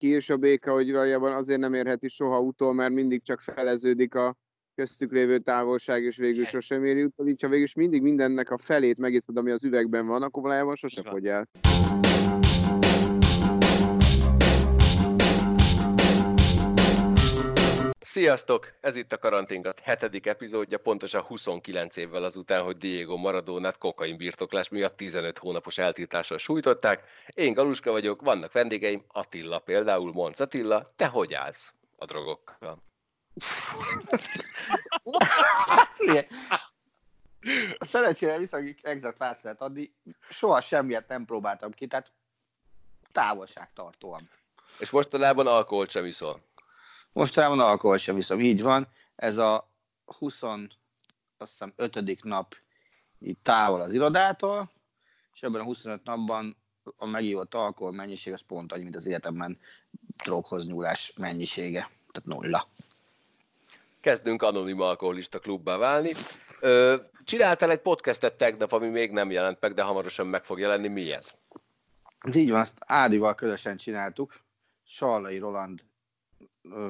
ki, és a béka, hogy valójában azért nem érheti soha utol, mert mindig csak feleződik a köztük lévő távolság, és végül sosem éri utol. Így, ha végül is mindig mindennek a felét megiszod, ami az üvegben van, akkor valójában sose fogy el. Sziasztok! Ez itt a Karanténkat hetedik epizódja, pontosan 29 évvel azután, hogy Diego Maradonát kokain birtoklás miatt 15 hónapos eltiltással sújtották. Én Galuska vagyok, vannak vendégeim, Attila például, Monc Attila, te hogy állsz a drogokkal? Szerencsére viszonylag exakt választ lehet adni. Soha semmiet nem próbáltam ki, tehát távolságtartóan. És mostanában alkoholt sem iszol. Mostanában alkohol sem viszem, így van. Ez a 20, azt hiszem, 5. nap itt távol az irodától, és ebben a 25 napban a megívott alkohol mennyiség az pont annyi, mint az életemben droghoz nyúlás mennyisége, tehát nulla. Kezdünk anonim alkoholista klubbá válni. Ö, csináltál egy podcastet tegnap, ami még nem jelent meg, de hamarosan meg fog jelenni. Mi ez? Ez így van, azt Ádival közösen csináltuk. Sallai Roland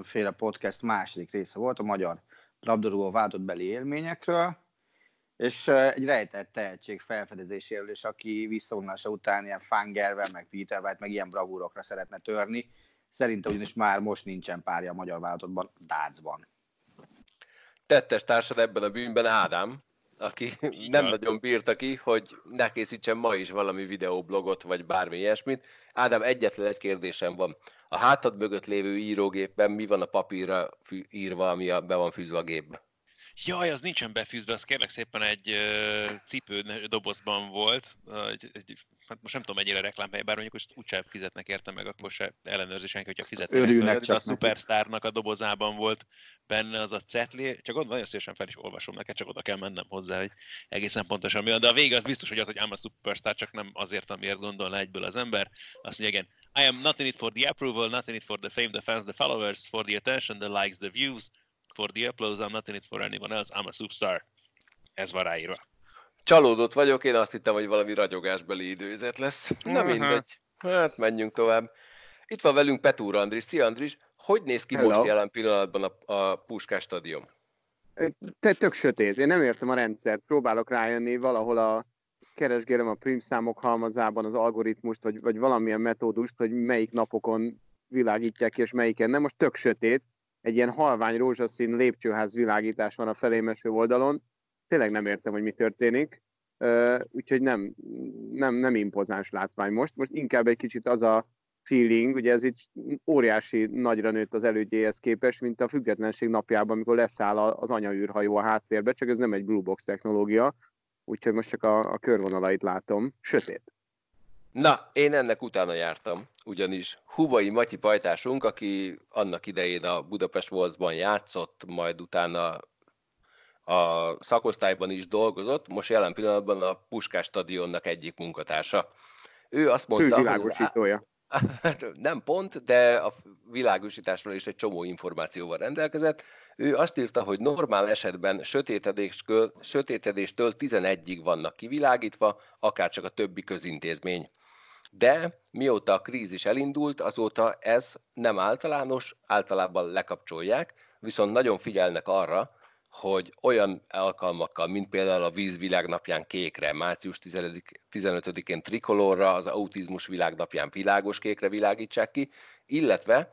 féle podcast második része volt, a magyar labdarúgó váltott beli élményekről, és egy rejtett tehetség felfedezéséről, és aki visszavonulása után ilyen Fangervel, meg Peter White, meg ilyen bravúrokra szeretne törni, szerintem ugyanis már most nincsen párja a magyar váltottban, Dácban. Tettes társad ebben a bűnben Ádám, aki Igen. nem nagyon bírta ki, hogy ne készítsen ma is valami videóblogot, vagy bármi ilyesmit. Ádám, egyetlen egy kérdésem van. A hátad mögött lévő írógépben mi van a papírra írva, ami a, be van fűzve a gépbe? Jaj, az nincsen befűzve, az kérlek szépen egy cipő dobozban volt. egy, egy, hát most nem tudom mennyire reklámhely, bár mondjuk most úgyse fizetnek érte meg, akkor se ellenőrzi senki, hogyha fizetnek. Örülnek csak a Superstarnak a dobozában volt benne az a cetli, csak ott nagyon szívesen fel is olvasom neked, csak oda kell mennem hozzá, hogy egészen pontosan mi van. De a vége az biztos, hogy az, hogy ám a Superstar, csak nem azért, amiért gondolna egyből az ember. Azt mondja, igen, I am not in it for the approval, not in it for the fame, the fans, the followers, for the attention, the likes, the views, for the applause, I'm not in it for anyone else, I'm a superstar. Ez van ráírva. Csalódott vagyok, én azt hittem, hogy valami ragyogásbeli időzet lesz. Na mindegy. Hát menjünk tovább. Itt van velünk Petúr Andris. Szia Andris, hogy néz ki Hello. most jelen pillanatban a, a Puskás stadion? Te tök sötét. Én nem értem a rendszert. Próbálok rájönni valahol a keresgélem a prímszámok halmazában az algoritmust, vagy, vagy valamilyen metódust, hogy melyik napokon világítják ki, és melyiken nem. Most tök sötét egy ilyen halvány rózsaszín lépcsőház világítás van a felémeső oldalon. Tényleg nem értem, hogy mi történik. Úgyhogy nem, nem, nem impozáns látvány most. Most inkább egy kicsit az a feeling, ugye ez így óriási nagyra nőtt az elődjéhez képest, mint a függetlenség napjában, amikor leszáll az anyaűrhajó a háttérbe, csak ez nem egy blue box technológia, úgyhogy most csak a, a körvonalait látom. Sötét. Na, én ennek utána jártam, ugyanis Huvai Matyi pajtásunk, aki annak idején a Budapest Wolfsban játszott, majd utána a szakosztályban is dolgozott, most jelen pillanatban a Puskás stadionnak egyik munkatársa. Ő azt mondta, hogy nem pont, de a világosításról is egy csomó információval rendelkezett. Ő azt írta, hogy normál esetben sötétedéstől, sötétedéstől 11-ig vannak kivilágítva, akár csak a többi közintézmény. De mióta a krízis elindult, azóta ez nem általános, általában lekapcsolják, viszont nagyon figyelnek arra, hogy olyan alkalmakkal, mint például a Víz világnapján kékre, március 15-én trikolorra, az autizmus világnapján világos kékre világítsák ki, illetve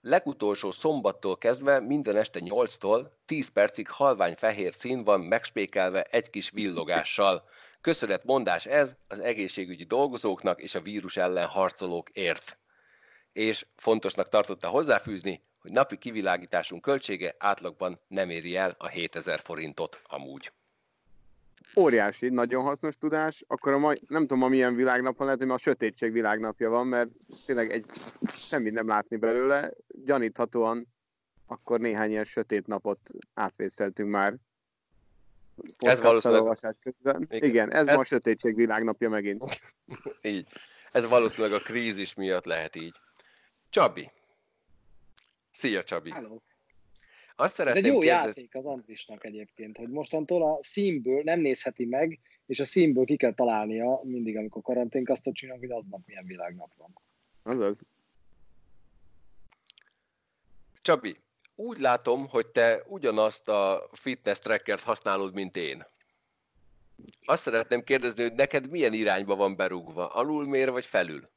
legutolsó szombattól kezdve minden este 8-tól 10 percig halvány fehér szín van megspékelve egy kis villogással. Köszönet mondás ez az egészségügyi dolgozóknak és a vírus ellen harcolókért. És fontosnak tartotta hozzáfűzni, hogy napi kivilágításunk költsége átlagban nem éri el a 7000 forintot amúgy. Óriási, nagyon hasznos tudás. Akkor a mai, nem tudom, a milyen világnap van, lehet, hogy ma a sötétség világnapja van, mert tényleg egy, semmit nem látni belőle. Gyaníthatóan akkor néhány ilyen sötét napot átvészeltünk már. Ez valószínűleg... Igen. Igen, ez, ez ma a sötétség világnapja megint. így. Ez valószínűleg a krízis miatt lehet így. Csabi, Szia, Csabi! Hello. Azt Ez egy jó kérdez... játék az Andrisnak egyébként, hogy mostantól a színből nem nézheti meg, és a színből ki kell találnia mindig, amikor karanténkasztot csinálunk, hogy aznap milyen világnap van. Azaz. Csabi, úgy látom, hogy te ugyanazt a fitness trackert használod, mint én. Azt szeretném kérdezni, hogy neked milyen irányba van berúgva? Alul mér vagy felül?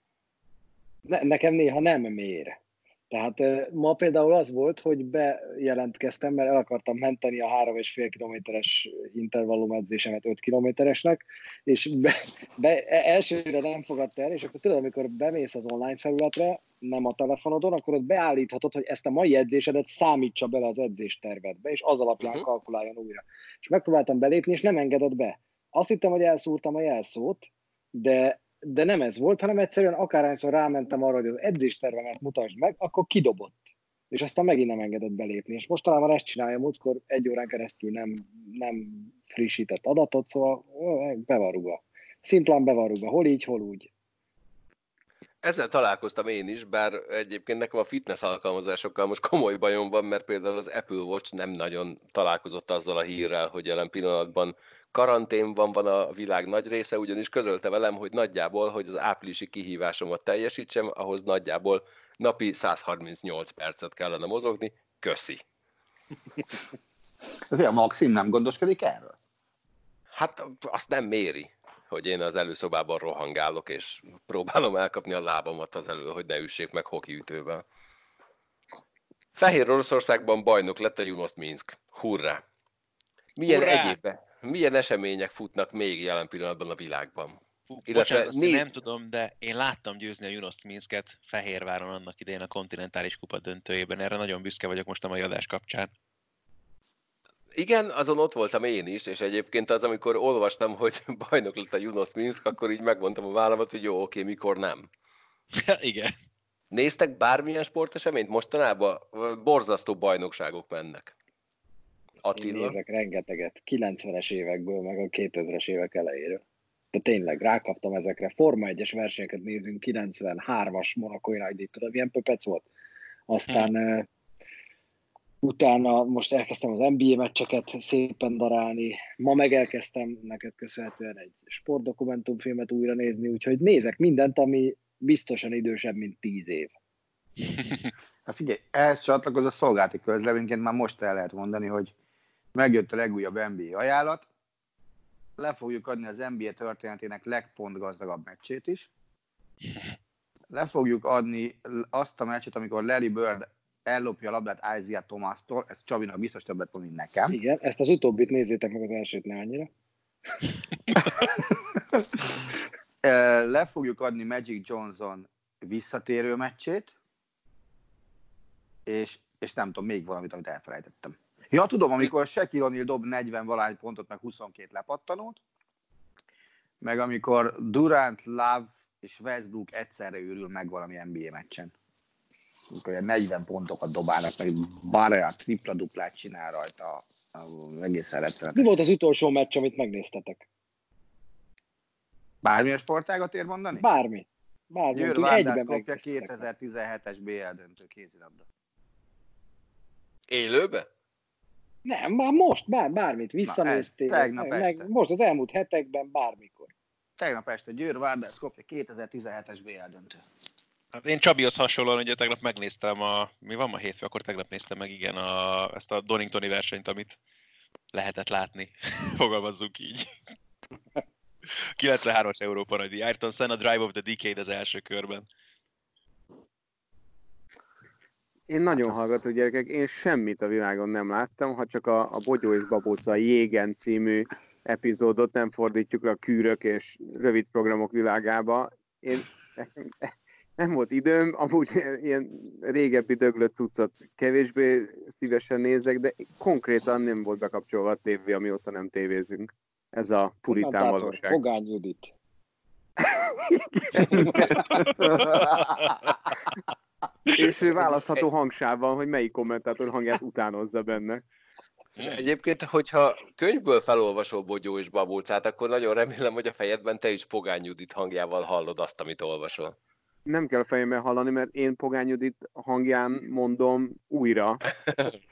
Ne, nekem néha nem mér. Tehát ma például az volt, hogy bejelentkeztem, mert el akartam menteni a 3,5 kilométeres intervallum edzésemet 5 kilométeresnek, és be, be, e, elsőre nem fogadta el, és akkor tudod, amikor bemész az online felületre, nem a telefonodon, akkor ott beállíthatod, hogy ezt a mai edzésedet számítsa bele az edzéstervedbe, és az alapján uh-huh. kalkuláljon újra. És megpróbáltam belépni, és nem engedett be. Azt hittem, hogy elszúrtam a jelszót, de de nem ez volt, hanem egyszerűen akárhányszor rámentem arra, hogy az edzéstervemet mutasd meg, akkor kidobott. És aztán megint nem engedett belépni. És mostanában ezt csinálja, múltkor egy órán keresztül nem, nem frissített adatot, szóval be van rúgva. Szimplán be. Hol így, hol úgy. Ezzel találkoztam én is, bár egyébként nekem a fitness alkalmazásokkal most komoly bajom van, mert például az Apple Watch nem nagyon találkozott azzal a hírrel, hogy jelen pillanatban karanténban van a világ nagy része, ugyanis közölte velem, hogy nagyjából, hogy az áprilisi kihívásomat teljesítsem, ahhoz nagyjából napi 138 percet kellene mozogni. Köszi. a Maxim nem gondoskodik erről? Hát azt nem méri, hogy én az előszobában rohangálok, és próbálom elkapni a lábamat az elő, hogy ne üssék meg hokiütővel. Fehér Oroszországban bajnok lett a Junost Minsk. Hurrá! Milyen Hurrá! egyéb milyen események futnak még jelen pillanatban a világban? Illetve Bocsánat, négy... nem tudom, de én láttam győzni a Junost Minsket Fehérváron annak idején a kontinentális kupa döntőjében. Erre nagyon büszke vagyok most a mai adás kapcsán. Igen, azon ott voltam én is, és egyébként az, amikor olvastam, hogy bajnok lett a Junos Minsk, akkor így megmondtam a vállamat, hogy jó, oké, mikor nem. Igen. Néztek bármilyen sporteseményt mostanában? Borzasztó bajnokságok mennek. Attila? Én nézek rengeteget, 90-es évekből, meg a 2000-es évek elejéről. De tényleg, rákaptam ezekre. Forma 1-es versenyeket nézünk, 93-as Monakói Nagy tudod, milyen pöpec volt? Aztán uh, utána most elkezdtem az NBA meccseket szépen darálni, ma meg elkezdtem neked köszönhetően egy sportdokumentumfilmet újra nézni, úgyhogy nézek mindent, ami biztosan idősebb, mint 10 év. Hát figyelj, ehhez csatlakozó szolgálati közleményként már most el lehet mondani, hogy megjött a legújabb NBA ajánlat, le fogjuk adni az NBA történetének legpontgazdagabb meccsét is. Le fogjuk adni azt a meccset, amikor Larry Bird ellopja a labdát Isaiah Thomas-tól, ez Csabinak biztos többet mond, mint nekem. Igen, ezt az utóbbit nézzétek meg az elsőt, ne annyira. Le fogjuk adni Magic Johnson visszatérő meccsét, és, és nem tudom, még valamit, amit elfelejtettem. Ja, tudom, amikor Shaquille O'Neal dob 40 valány pontot, meg 22 lepattanót, meg amikor Durant, Love és Westbrook egyszerre őrül meg valami NBA meccsen. Amikor ilyen 40 pontokat dobálnak, meg bárja tripla-duplát csinál rajta, egész rettenetes. Mi volt az utolsó meccs, amit megnéztetek? Bármilyen sportágat ér mondani? Bármi. Bármi. Győr Várdász kopja 2017-es BL döntő kézilabda. Élőbe? Nem, már most, bár, bármit visszanéztél. Na, tegnap meg, este. most az elmúlt hetekben, bármikor. Tegnap este Győr Skopje 2017-es BL döntő. Hát én Csabihoz hasonlóan, ugye tegnap megnéztem a, mi van ma hétfő, akkor tegnap néztem meg igen a, ezt a Doningtoni versenyt, amit lehetett látni, fogalmazzunk így. 93-as Európa nagydíj. Ayrton Senna Drive of the Decade az első körben. Én nagyon hát hallgató gyerekek, én semmit a világon nem láttam, ha csak a, a Bogyó és Babóca Jégen című epizódot nem fordítjuk a kűrök és rövid programok világába. Én nem volt időm, amúgy ilyen régebbi döglött cuccot kevésbé szívesen nézek, de konkrétan nem volt bekapcsolva a tévé, amióta nem tévézünk. Ez a puritán valóság. Pogány Judit. és választható hangsávban, hogy melyik kommentátor hangját utánozza benne. És egyébként, hogyha könyvből felolvasol Bogyó és Babulcát, akkor nagyon remélem, hogy a fejedben te is Pogány Judit hangjával hallod azt, amit olvasol. Nem kell a fejemben hallani, mert én Pogány Judit hangján mondom újra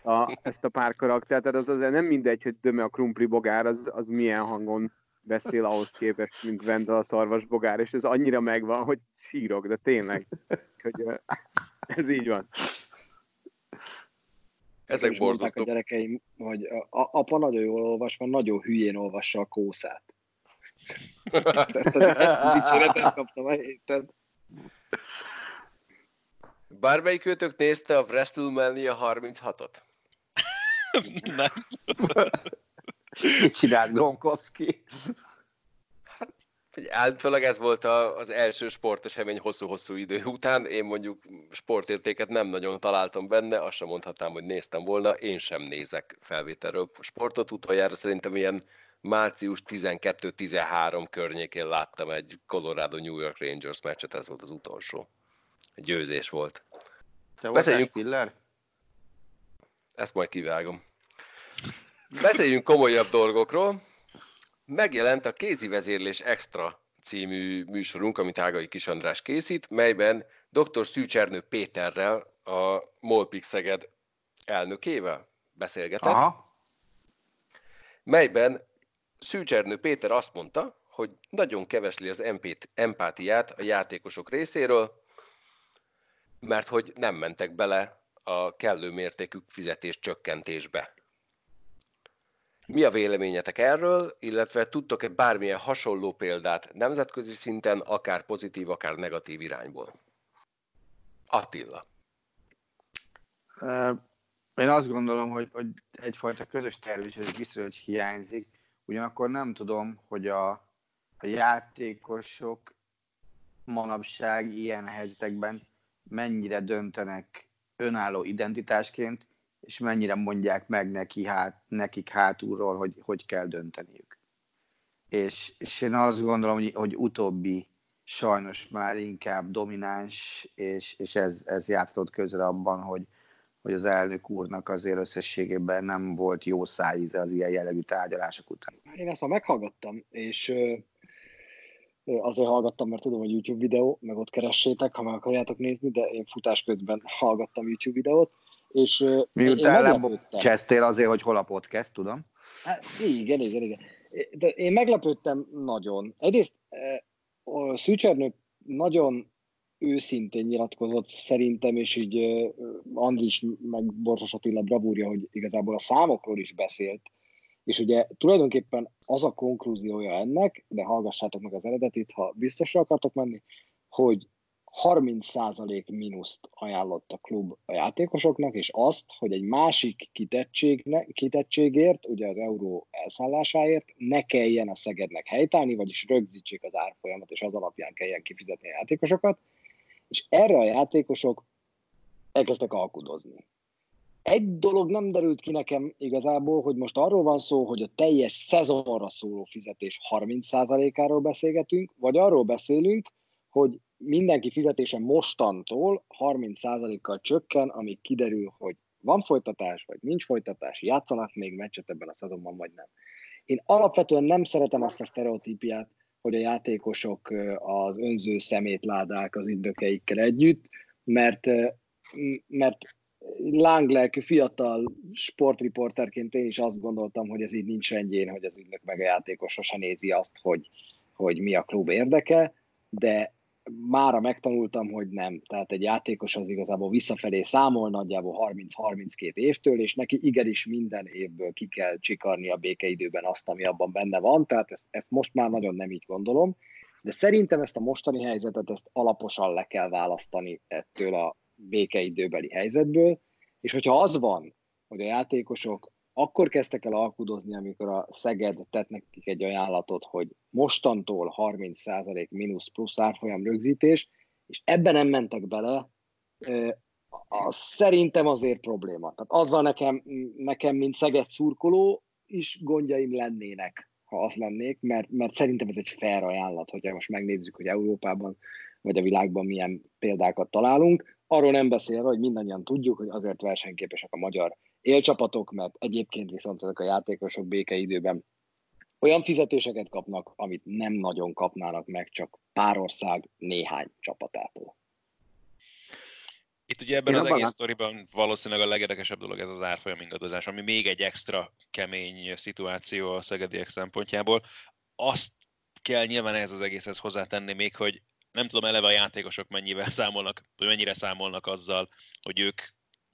a, ezt a pár karaktert. Tehát az azért nem mindegy, hogy Döme a krumpli bogár, az, az milyen hangon beszél ahhoz képest, mint Vendel a szarvas bogár, és ez annyira megvan, hogy sírok, de tényleg. Hogy, ez így van. Ezek is mondták a gyerekeim, hogy a, a, apa nagyon jól olvas, mert nagyon hülyén olvassa a kószát. Ezt, a dicséretet kaptam a héten. Bármelyik őtök nézte a WrestleMania 36-ot? Nem. Csinált Gronkowski? Figyelj, Állítólag ez volt a, az első sportesemény hosszú-hosszú idő után. Én mondjuk sportértéket nem nagyon találtam benne, azt sem mondhatnám, hogy néztem volna. Én sem nézek felvételről sportot. Utoljára szerintem ilyen március 12-13 környékén láttam egy Colorado-New York Rangers meccset, ez volt az utolsó. Győzés volt. Te Beszéljünk- Spiller? Ezt majd kivágom. Beszéljünk komolyabb dolgokról. Megjelent a Kézi Vezérlés Extra című műsorunk, amit Ágai Kis András készít, melyben dr. Szűcsernő Péterrel, a Molpix Szeged elnökével beszélgetett, Aha. melyben Szűcsernő Péter azt mondta, hogy nagyon kevesli az empét- empátiát a játékosok részéről, mert hogy nem mentek bele a kellő mértékű fizetés csökkentésbe. Mi a véleményetek erről, illetve tudtok-e bármilyen hasonló példát nemzetközi szinten, akár pozitív, akár negatív irányból? Attila. Én azt gondolom, hogy, hogy egyfajta közös tervezés biztos, hogy hiányzik. Ugyanakkor nem tudom, hogy a, a játékosok manapság ilyen helyzetekben mennyire döntenek önálló identitásként, és mennyire mondják meg neki hát, nekik hátulról, hogy hogy kell dönteniük. És, és én azt gondolom, hogy, hogy utóbbi sajnos már inkább domináns, és, és ez, ez játszott közre abban, hogy, hogy az elnök úrnak azért összességében nem volt jó szájíze az ilyen jellegű tárgyalások után. Én ezt már meghallgattam, és azért hallgattam, mert tudom, hogy YouTube videó, meg ott keressétek, ha meg akarjátok nézni, de én futás közben hallgattam YouTube videót, és Miután meglepődtem. lecsesztél azért, hogy hol a podcast, tudom. Hát, igen, igen, igen. De én meglepődtem nagyon. Egyrészt a Szűcsernő nagyon őszintén nyilatkozott szerintem, és így Andris meg Borsos Attila bravúrja, hogy igazából a számokról is beszélt, és ugye tulajdonképpen az a konklúziója ennek, de hallgassátok meg az eredetit, ha biztosra akartok menni, hogy 30% mínuszt ajánlott a klub a játékosoknak, és azt, hogy egy másik kitettségért, ugye az euró elszállásáért ne kelljen a Szegednek helytállni, vagyis rögzítsék az árfolyamat, és az alapján kelljen kifizetni a játékosokat, és erre a játékosok elkezdtek alkudozni. Egy dolog nem derült ki nekem igazából, hogy most arról van szó, hogy a teljes szezonra szóló fizetés 30%-áról beszélgetünk, vagy arról beszélünk, hogy mindenki fizetése mostantól 30%-kal csökken, amíg kiderül, hogy van folytatás, vagy nincs folytatás, játszanak még meccset ebben a szezonban, vagy nem. Én alapvetően nem szeretem azt a sztereotípiát, hogy a játékosok az önző szemétládák az ügynökeikkel együtt, mert, mert lánglelkű fiatal sportriporterként én is azt gondoltam, hogy ez így nincs rendjén, hogy az ügynök meg a játékos sose nézi azt, hogy, hogy mi a klub érdeke, de mára megtanultam, hogy nem. Tehát egy játékos az igazából visszafelé számol nagyjából 30-32 évtől, és neki igenis minden évből ki kell csikarni a békeidőben azt, ami abban benne van, tehát ezt, ezt most már nagyon nem így gondolom, de szerintem ezt a mostani helyzetet ezt alaposan le kell választani ettől a békeidőbeli helyzetből, és hogyha az van, hogy a játékosok akkor kezdtek el alkudozni, amikor a Szeged tett nekik egy ajánlatot, hogy mostantól 30% mínusz plusz árfolyam rögzítés, és ebben nem mentek bele, az szerintem azért probléma. Tehát azzal nekem, nekem mint Szeged szurkoló is gondjaim lennének, ha az lennék, mert, mert szerintem ez egy fair ajánlat, hogyha most megnézzük, hogy Európában vagy a világban milyen példákat találunk. Arról nem beszélve, hogy mindannyian tudjuk, hogy azért versenyképesek a magyar élcsapatok, mert egyébként viszont ezek a játékosok békeidőben olyan fizetéseket kapnak, amit nem nagyon kapnának meg csak pár ország néhány csapatától. Itt ugye ebben Én az abban egész sztoriban valószínűleg a legérdekesebb dolog ez az árfolyam ingadozás, ami még egy extra kemény szituáció a szegediek szempontjából. Azt kell nyilván ez az egészhez hozzátenni még, hogy nem tudom eleve a játékosok mennyivel számolnak, vagy mennyire számolnak azzal, hogy ők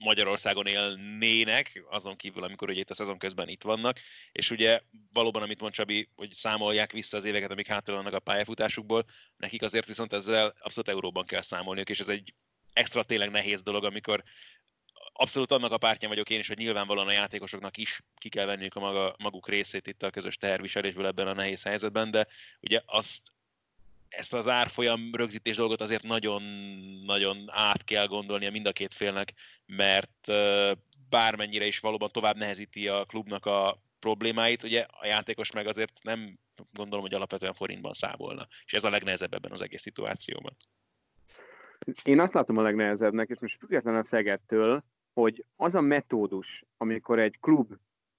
Magyarországon élnének, azon kívül, amikor ugye itt a szezon közben itt vannak, és ugye valóban, amit mond Csabi, hogy számolják vissza az éveket, amik hátra vannak a pályafutásukból, nekik azért viszont ezzel abszolút euróban kell számolniuk, és ez egy extra tényleg nehéz dolog, amikor abszolút annak a pártján vagyok én is, hogy nyilvánvalóan a játékosoknak is ki kell venniük a maga, maguk részét itt a közös teherviselésből ebben a nehéz helyzetben, de ugye azt ezt az árfolyam rögzítés dolgot azért nagyon-nagyon át kell gondolnia mind a két félnek, mert bármennyire is valóban tovább nehezíti a klubnak a problémáit, ugye a játékos meg azért nem gondolom, hogy alapvetően forintban számolna. És ez a legnehezebb ebben az egész szituációban. Én azt látom a legnehezebbnek, és most független a Szegettől, hogy az a metódus, amikor egy klub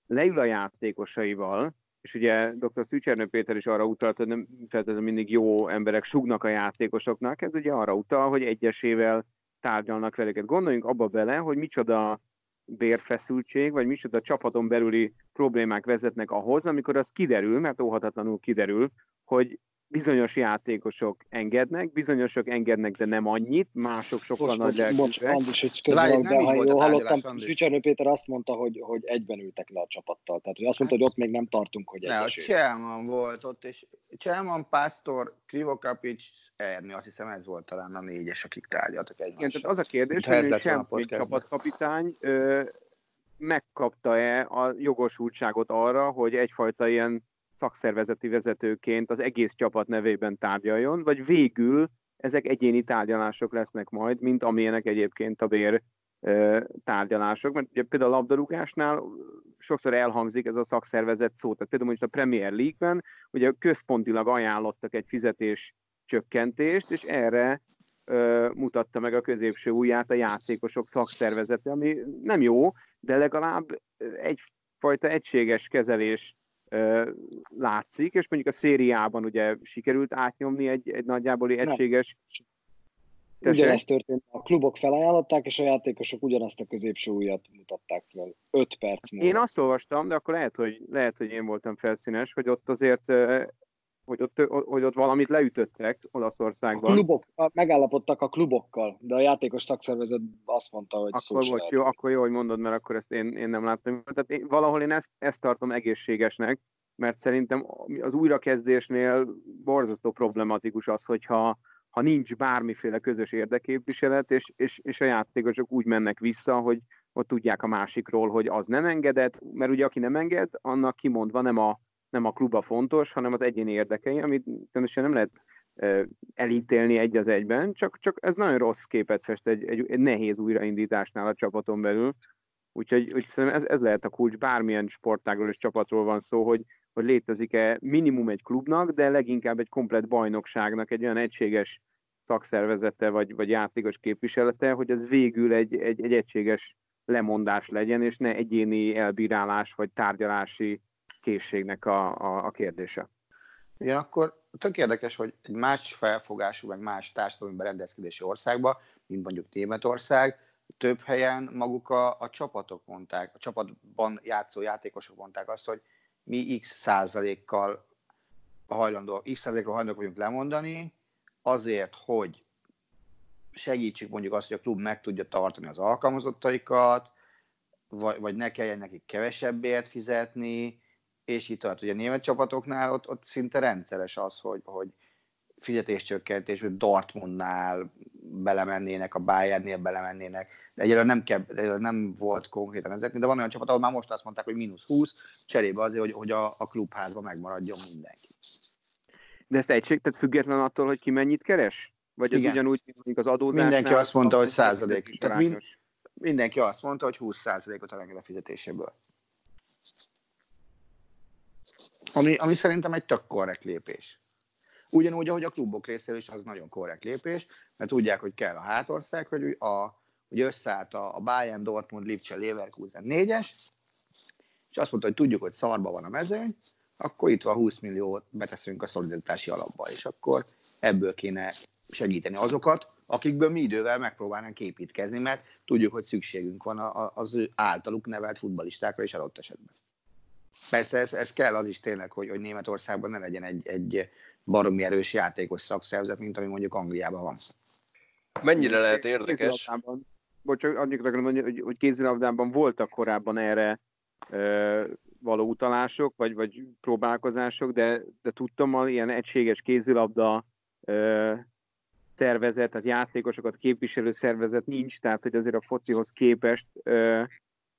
leül a játékosaival, és ugye dr. Szűcsernő Péter is arra utalt, hogy nem feltétlenül mindig jó emberek sugnak a játékosoknak, ez ugye arra utal, hogy egyesével tárgyalnak velük. Gondoljunk abba bele, hogy micsoda bérfeszültség, vagy micsoda csapaton belüli problémák vezetnek ahhoz, amikor az kiderül, mert óhatatlanul kiderül, hogy bizonyos játékosok engednek, bizonyosok engednek, de nem annyit, mások sokkal most, nagy lelkűek. Most, Andis, hogy közben, de ha jól hallottam, Szücsernő Péter azt mondta, hogy, hogy egyben ültek le a csapattal. Tehát hogy azt mondta, hogy ott még nem tartunk, hogy ne, a Cselman volt ott, és Cselman, Pásztor, Krivokapics, Erni, azt hiszem ez volt talán a négyes, akik tárgyaltak egymással. Igen, tehát az a kérdés, hogy sem csapatkapitány ö, megkapta-e a jogosultságot arra, hogy egyfajta ilyen szakszervezeti vezetőként az egész csapat nevében tárgyaljon, vagy végül ezek egyéni tárgyalások lesznek majd, mint amilyenek egyébként a bér tárgyalások, mert ugye például a labdarúgásnál sokszor elhangzik ez a szakszervezet szó, tehát például most a Premier League-ben ugye központilag ajánlottak egy fizetés csökkentést, és erre ö, mutatta meg a középső ujját a játékosok szakszervezete, ami nem jó, de legalább egyfajta egységes kezelés látszik, és mondjuk a szériában ugye sikerült átnyomni egy, egy nagyjából egységes... Nem. Ugyanezt történt, a klubok felajánlották, és a játékosok ugyanazt a középső ujjat mutatták fel. 5 perc múlva. Én azt olvastam, de akkor lehet hogy, lehet, hogy én voltam felszínes, hogy ott azért hogy ott, hogy ott valamit leütöttek Olaszországban. A klubok, megállapodtak a klubokkal, de a játékos szakszervezet azt mondta, hogy akkor szó jó, akkor jó, hogy mondod, mert akkor ezt én, én nem láttam. Tehát én, valahol én ezt, ezt tartom egészségesnek, mert szerintem az újrakezdésnél borzasztó problematikus az, hogyha ha nincs bármiféle közös érdeképviselet, és, és, és a játékosok úgy mennek vissza, hogy ott tudják a másikról, hogy az nem engedett, mert ugye aki nem enged, annak kimondva nem a nem a kluba fontos, hanem az egyéni érdekei, amit természetesen nem lehet elítélni egy az egyben, csak, csak ez nagyon rossz képet fest egy, egy, egy nehéz újraindításnál a csapaton belül. Úgyhogy, úgy ez, ez lehet a kulcs, bármilyen sportágról és csapatról van szó, hogy, hogy létezik-e minimum egy klubnak, de leginkább egy komplet bajnokságnak egy olyan egységes szakszervezete vagy, vagy játékos képviselete, hogy ez végül egy, egy, egy egységes lemondás legyen, és ne egyéni elbírálás vagy tárgyalási készségnek a, a, a kérdése. Igen, akkor tök érdekes, hogy egy más felfogású, vagy más társadalmi berendezkedési országban, mint mondjuk Németország, több helyen maguk a, a csapatok mondták, a csapatban játszó játékosok mondták azt, hogy mi x százalékkal hajlandó, x százalékról hajlandók vagyunk lemondani, azért, hogy segítsük mondjuk azt, hogy a klub meg tudja tartani az alkalmazottaikat, vagy, vagy ne kelljen nekik kevesebbért fizetni, és itt tovább. Ugye a német csapatoknál ott, ott szinte rendszeres az, hogy, hogy fizetéscsökkentés, hogy Dortmundnál belemennének, a Bayernnél belemennének, de egyelőre nem, kell, egyelőre nem volt konkrétan ezek, de van olyan csapat, ahol már most azt mondták, hogy mínusz 20, cserébe azért, hogy, hogy a, a klubházban megmaradjon mindenki. De ezt egység, tehát független attól, hogy ki mennyit keres? Vagy ez ugyanúgy, mint az adózásnál? Mindenki azt mondta, hogy százalék. Tehát mind, mindenki azt mondta, hogy 20 százalékot elenged a fizetéséből. Ami, ami szerintem egy tök korrekt lépés. Ugyanúgy, ahogy a klubok részéről is az nagyon korrekt lépés, mert tudják, hogy kell a hátország, hogy, a, hogy összeállt a, a Bayern, Dortmund, Lipcse, Leverkusen négyes, és azt mondta, hogy tudjuk, hogy szarba van a mezőny, akkor itt van 20 milliót beteszünk a szolidaritási alapba, és akkor ebből kéne segíteni azokat, akikből mi idővel megpróbálnánk építkezni, mert tudjuk, hogy szükségünk van az ő általuk nevelt futbalistákra is adott esetben. Persze ez, ez kell az is tényleg, hogy, hogy Németországban ne legyen egy, egy baromi erős játékos szakszervezet, mint ami mondjuk Angliában van. Mennyire lehet érdekes? bocs, annyit akarom mondani, hogy, hogy kézilabdában voltak korábban erre ö, való utalások, vagy, vagy próbálkozások, de, de tudtam, hogy ilyen egységes kézilabda ö, szervezet, tehát játékosokat képviselő szervezet nincs, tehát hogy azért a focihoz képest ö,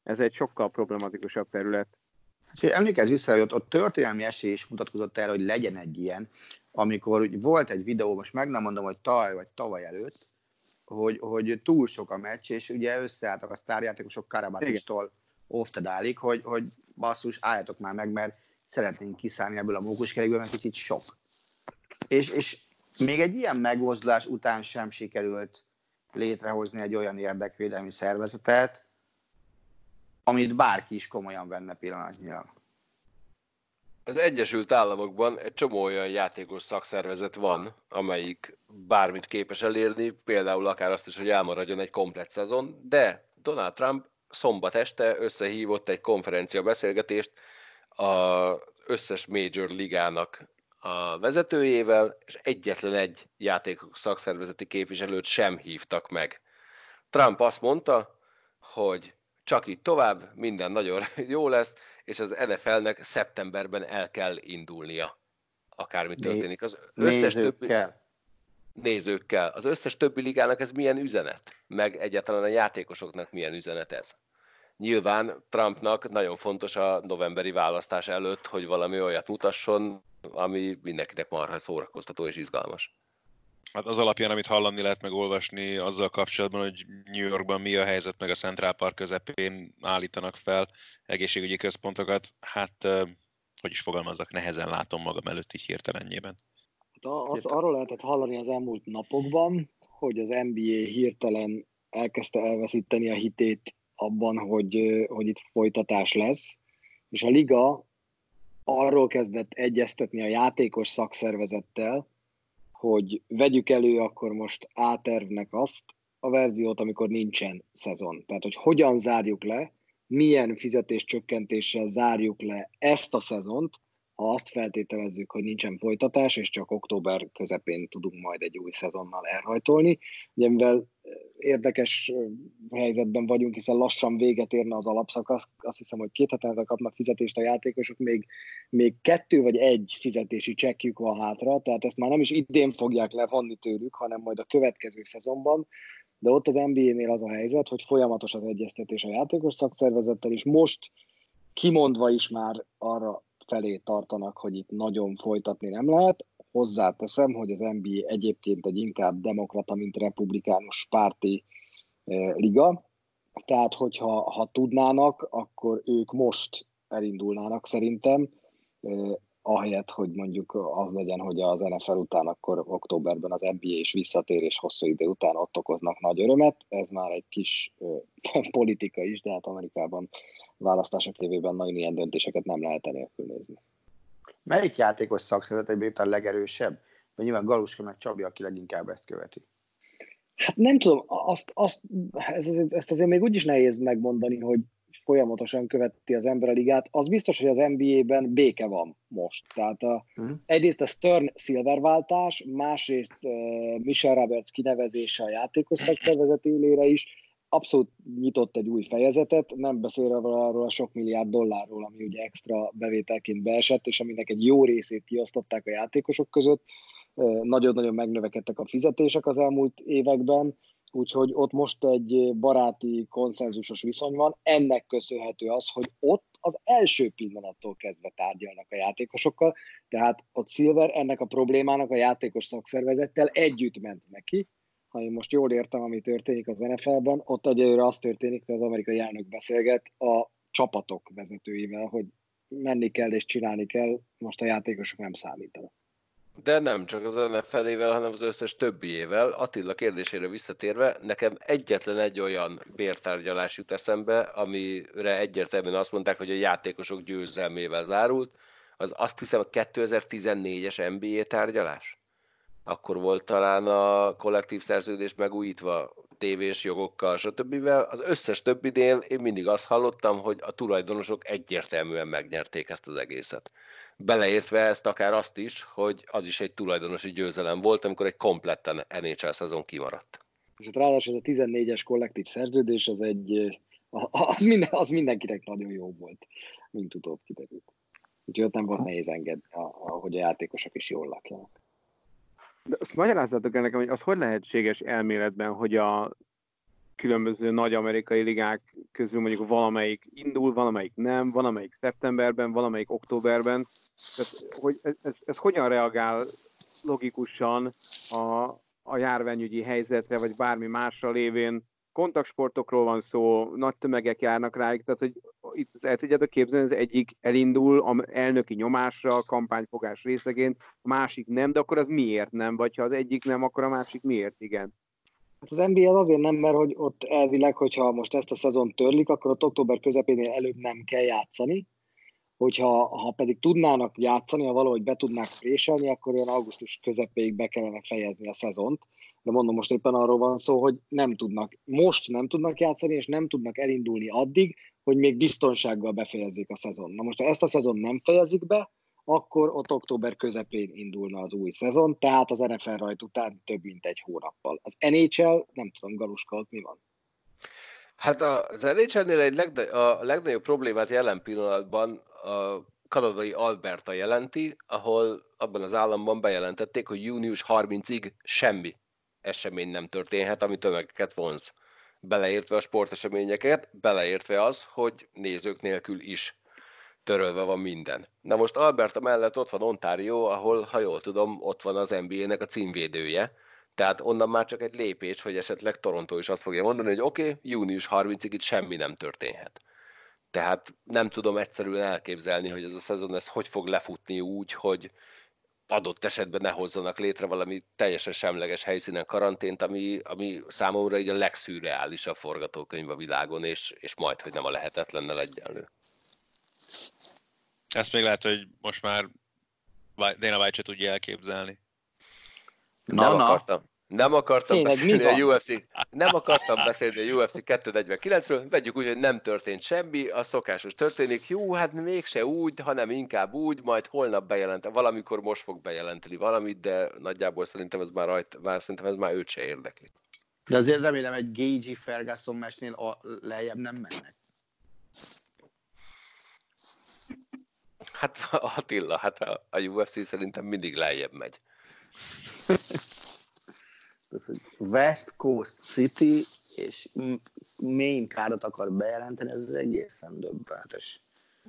ez egy sokkal problematikusabb terület. És emlékezz vissza, hogy ott, ott történelmi esély is mutatkozott el, hogy legyen egy ilyen, amikor volt egy videó, most meg nem mondom, hogy tavaly vagy tavaly előtt, hogy, hogy túl sok a meccs, és ugye összeálltak a sztárjátékosok Karabatistól Oftadálig, hogy, hogy basszus, álljatok már meg, mert szeretnénk kiszállni ebből a mókuskerékből, mert kicsit sok. És, és még egy ilyen megmozdulás után sem sikerült létrehozni egy olyan érdekvédelmi szervezetet, amit bárki is komolyan venne pillanatnyilag. Az Egyesült Államokban egy csomó olyan játékos szakszervezet van, amelyik bármit képes elérni, például akár azt is, hogy elmaradjon egy komplet szezon, de Donald Trump szombat este összehívott egy konferencia beszélgetést az összes major ligának a vezetőjével, és egyetlen egy játékos szakszervezeti képviselőt sem hívtak meg. Trump azt mondta, hogy csak így tovább, minden nagyon jó lesz, és az NFL-nek szeptemberben el kell indulnia. Akármi történik. Az összes többi... Nézőkkel. Az összes többi ligának ez milyen üzenet? Meg egyáltalán a játékosoknak milyen üzenet ez? Nyilván Trumpnak nagyon fontos a novemberi választás előtt, hogy valami olyat mutasson, ami mindenkinek marha szórakoztató és izgalmas. Hát az alapján, amit hallani lehet meg olvasni azzal kapcsolatban, hogy New Yorkban mi a helyzet, meg a Central Park közepén állítanak fel egészségügyi központokat, hát hogy is fogalmazzak, nehezen látom magam előtt így hirtelenjében. Hát az, arról lehetett hallani az elmúlt napokban, hogy az NBA hirtelen elkezdte elveszíteni a hitét abban, hogy, hogy itt folytatás lesz, és a liga arról kezdett egyeztetni a játékos szakszervezettel, hogy vegyük elő akkor most átervnek azt a verziót, amikor nincsen szezon. Tehát, hogy hogyan zárjuk le, milyen fizetéscsökkentéssel zárjuk le ezt a szezont, ha azt feltételezzük, hogy nincsen folytatás, és csak október közepén tudunk majd egy új szezonnal elhajtolni. Ugye mivel érdekes helyzetben vagyunk, hiszen lassan véget érne az alapszakasz, azt hiszem, hogy két hetente kapnak fizetést a játékosok, még, még kettő vagy egy fizetési csekkjük van hátra, tehát ezt már nem is idén fogják levonni tőlük, hanem majd a következő szezonban, de ott az NBA-nél az a helyzet, hogy folyamatos az egyeztetés a játékos szakszervezettel, és most kimondva is már arra felé tartanak, hogy itt nagyon folytatni nem lehet. Hozzáteszem, hogy az NBA egyébként egy inkább demokrata, mint republikánus párti e, liga, tehát hogyha ha tudnának, akkor ők most elindulnának szerintem, e, ahelyett, hogy mondjuk az legyen, hogy az NFL után akkor októberben az NBA is visszatér, és hosszú idő után ott okoznak nagy örömet. Ez már egy kis e, politika is, de hát Amerikában választások évében nagyon ilyen döntéseket nem lehet enélkül nézni. Melyik játékos szakszervezet a legerősebb? Vagy nyilván Galuska meg Csabi, aki leginkább ezt követi. Hát nem tudom, azt, azt, ez, ezt azért még úgy is nehéz megmondani, hogy folyamatosan követi az ember a ligát. Az biztos, hogy az NBA-ben béke van most. Tehát a, uh-huh. egyrészt a Stern Silver váltás, másrészt uh, Michel Roberts kinevezése a játékos szakszervezet élére is, abszolút nyitott egy új fejezetet, nem beszélve arról a sok milliárd dollárról, ami ugye extra bevételként beesett, és aminek egy jó részét kiosztották a játékosok között. Nagyon-nagyon megnövekedtek a fizetések az elmúlt években, úgyhogy ott most egy baráti, konszenzusos viszony van. Ennek köszönhető az, hogy ott az első pillanattól kezdve tárgyalnak a játékosokkal, tehát ott Silver ennek a problémának a játékos szakszervezettel együtt ment neki, ha én most jól értem, ami történik az NFL-ben, ott egyelőre az történik, hogy az amerikai elnök beszélget a csapatok vezetőivel, hogy menni kell és csinálni kell, most a játékosok nem számítanak. De nem csak az NFL-ével, hanem az összes többiével. Attila kérdésére visszatérve, nekem egyetlen egy olyan bértárgyalás jut eszembe, amire egyértelműen azt mondták, hogy a játékosok győzelmével zárult, az azt hiszem a 2014-es NBA tárgyalás? Akkor volt talán a kollektív szerződés megújítva tévés jogokkal, stb. Az összes többinél én mindig azt hallottam, hogy a tulajdonosok egyértelműen megnyerték ezt az egészet. Beleértve ezt akár azt is, hogy az is egy tulajdonosi győzelem volt, amikor egy kompletten NHL szezon kimaradt. És hát ráadásul az a 14-es kollektív szerződés, az egy, az, minden, az mindenkinek nagyon jó volt, mint utóbb kiderült. Úgyhogy ott nem volt nehéz engedni, hogy a játékosok is jól lakjanak. De azt magyarázzátok el nekem, hogy az hogy lehetséges elméletben, hogy a különböző nagy amerikai ligák közül mondjuk valamelyik indul, valamelyik nem, valamelyik szeptemberben, valamelyik októberben. Tehát, hogy ez, ez, ez hogyan reagál logikusan a, a járványügyi helyzetre, vagy bármi másra lévén kontaktsportokról van szó, nagy tömegek járnak rájuk, tehát hogy itt el tudjátok képzelni, az egyik elindul a elnöki nyomásra, a kampányfogás részeként, a másik nem, de akkor az miért nem? Vagy ha az egyik nem, akkor a másik miért igen? Hát az NBA az azért nem, mert hogy ott elvileg, hogyha most ezt a szezon törlik, akkor ott október közepénél előbb nem kell játszani, hogyha ha pedig tudnának játszani, ha valahogy be tudnák préselni, akkor olyan augusztus közepéig be kellene fejezni a szezont. De mondom, most éppen arról van szó, hogy nem tudnak, most nem tudnak játszani, és nem tudnak elindulni addig, hogy még biztonsággal befejezzék a szezon. Na most, ha ezt a szezon nem fejezik be, akkor ott október közepén indulna az új szezon, tehát az NFL rajt után több mint egy hónappal. Az NHL, nem tudom, Galuska, ott mi van? Hát az NHL-nél egy legna- a legnagyobb problémát jelen pillanatban a kanadai Alberta jelenti, ahol abban az államban bejelentették, hogy június 30-ig semmi esemény nem történhet, ami tömegeket vonz. Beleértve a sporteseményeket, beleértve az, hogy nézők nélkül is törölve van minden. Na most Alberta mellett ott van Ontario, ahol, ha jól tudom, ott van az NBA-nek a címvédője, tehát onnan már csak egy lépés, hogy esetleg Toronto is azt fogja mondani, hogy oké, okay, június 30-ig itt semmi nem történhet. Tehát nem tudom egyszerűen elképzelni, hogy ez a szezon ez hogy fog lefutni úgy, hogy adott esetben ne hozzanak létre valami teljesen semleges helyszínen karantént, ami, ami számomra így a legszürreálisabb forgatókönyv a világon, és, és majd, hogy nem a lehetetlennel egyenlő. Ezt még lehet, hogy most már Dana White se tudja elképzelni. Na, nem na. akartam. Nem akartam Tényleg, beszélni a UFC, nem akartam beszélni a UFC 249-ről, vegyük úgy, hogy nem történt semmi, a szokásos történik, jó, hát mégse úgy, hanem inkább úgy, majd holnap bejelent, valamikor most fog bejelenteni valamit, de nagyjából szerintem ez már, rajt, már, szerintem ez már őt se érdekli. De azért remélem egy Gagey Ferguson mesnél a, lejjebb nem mennek. Hát Attila, hát a, a UFC szerintem mindig lejjebb megy. West Coast City és main cardot akar bejelenteni, ez egészen döbbenetes.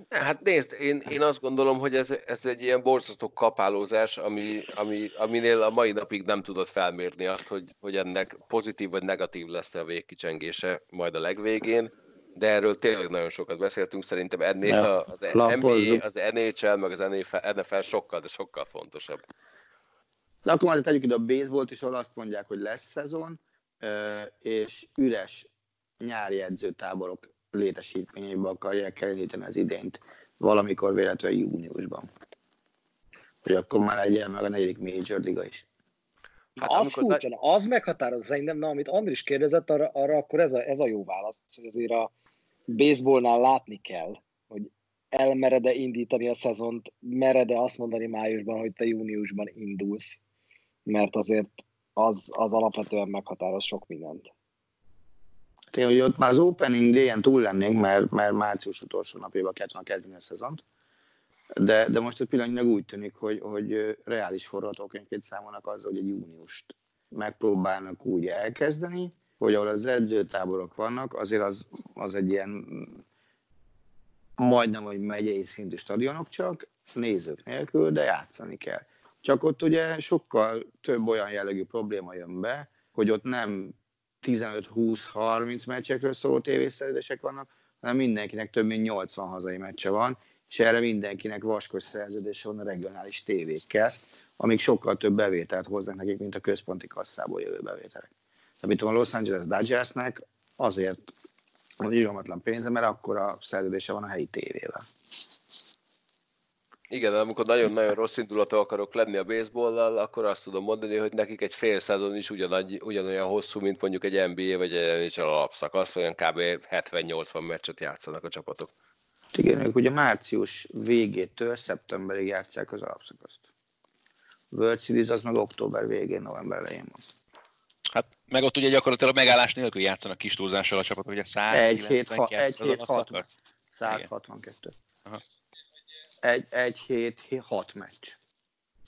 Hát nézd, én, én azt gondolom, hogy ez, ez egy ilyen borzasztó kapálózás, ami, ami, aminél a mai napig nem tudod felmérni azt, hogy, hogy ennek pozitív vagy negatív lesz a végkicsengése majd a legvégén de erről tényleg nagyon sokat beszéltünk, szerintem ennél ja, az NBA, az NHL, meg az NFL sokkal, de sokkal fontosabb. De akkor már tegyük ide a baseballt is, ahol azt mondják, hogy lesz szezon, és üres nyári edzőtáborok létesítményeibe akarják elindítani az idényt valamikor véletlenül júniusban. Hogy akkor már legyen meg a negyedik Major Liga is. Hát az furcsa, le... az meghatározó szerintem, na, amit Andris kérdezett, arra, arra akkor ez a, ez a jó válasz, hogy azért a, baseballnál látni kell, hogy elmered-e indítani a szezont, mered-e azt mondani májusban, hogy te júniusban indulsz, mert azért az, az alapvetően meghatároz sok mindent. Tényleg, hogy ott már az opening day túl lennénk, mert, mert március utolsó napjában kellett volna kezdeni a szezont. De, de most a pillanatnyilag úgy tűnik, hogy, hogy reális forgatókönyvként számolnak azzal, hogy egy júniust megpróbálnak úgy elkezdeni, hogy ahol az edzőtáborok vannak, azért az, az egy ilyen majdnem, hogy megyei szintű stadionok csak, nézők nélkül, de játszani kell. Csak ott ugye sokkal több olyan jellegű probléma jön be, hogy ott nem 15-20-30 meccsekről szóló tévészerződések vannak, hanem mindenkinek több mint 80 hazai meccse van, és erre mindenkinek vaskos szerződése van a regionális tévékkel, amik sokkal több bevételt hoznak nekik, mint a központi kasszából jövő bevételek amit a Los Angeles Dodgersnek azért az irgalmatlan pénze, mert akkor a szerződése van a helyi tévével. Igen, de amikor nagyon-nagyon rossz indulatú akarok lenni a baseballlal, akkor azt tudom mondani, hogy nekik egy fél szezon is ugyanagy, ugyanolyan hosszú, mint mondjuk egy NBA vagy egy NHL alapszakasz, olyan kb. 70-80 meccset játszanak a csapatok. Igen, ők ugye március végétől szeptemberig játszák az alapszakaszt. World Series az meg október végén, november elején van. Hát Meg ott ugye gyakorlatilag megállás nélkül játszanak kis túlzással a csapatok, ugye 1-7-6 162. Aha. Egy, egy hét, hat meccs.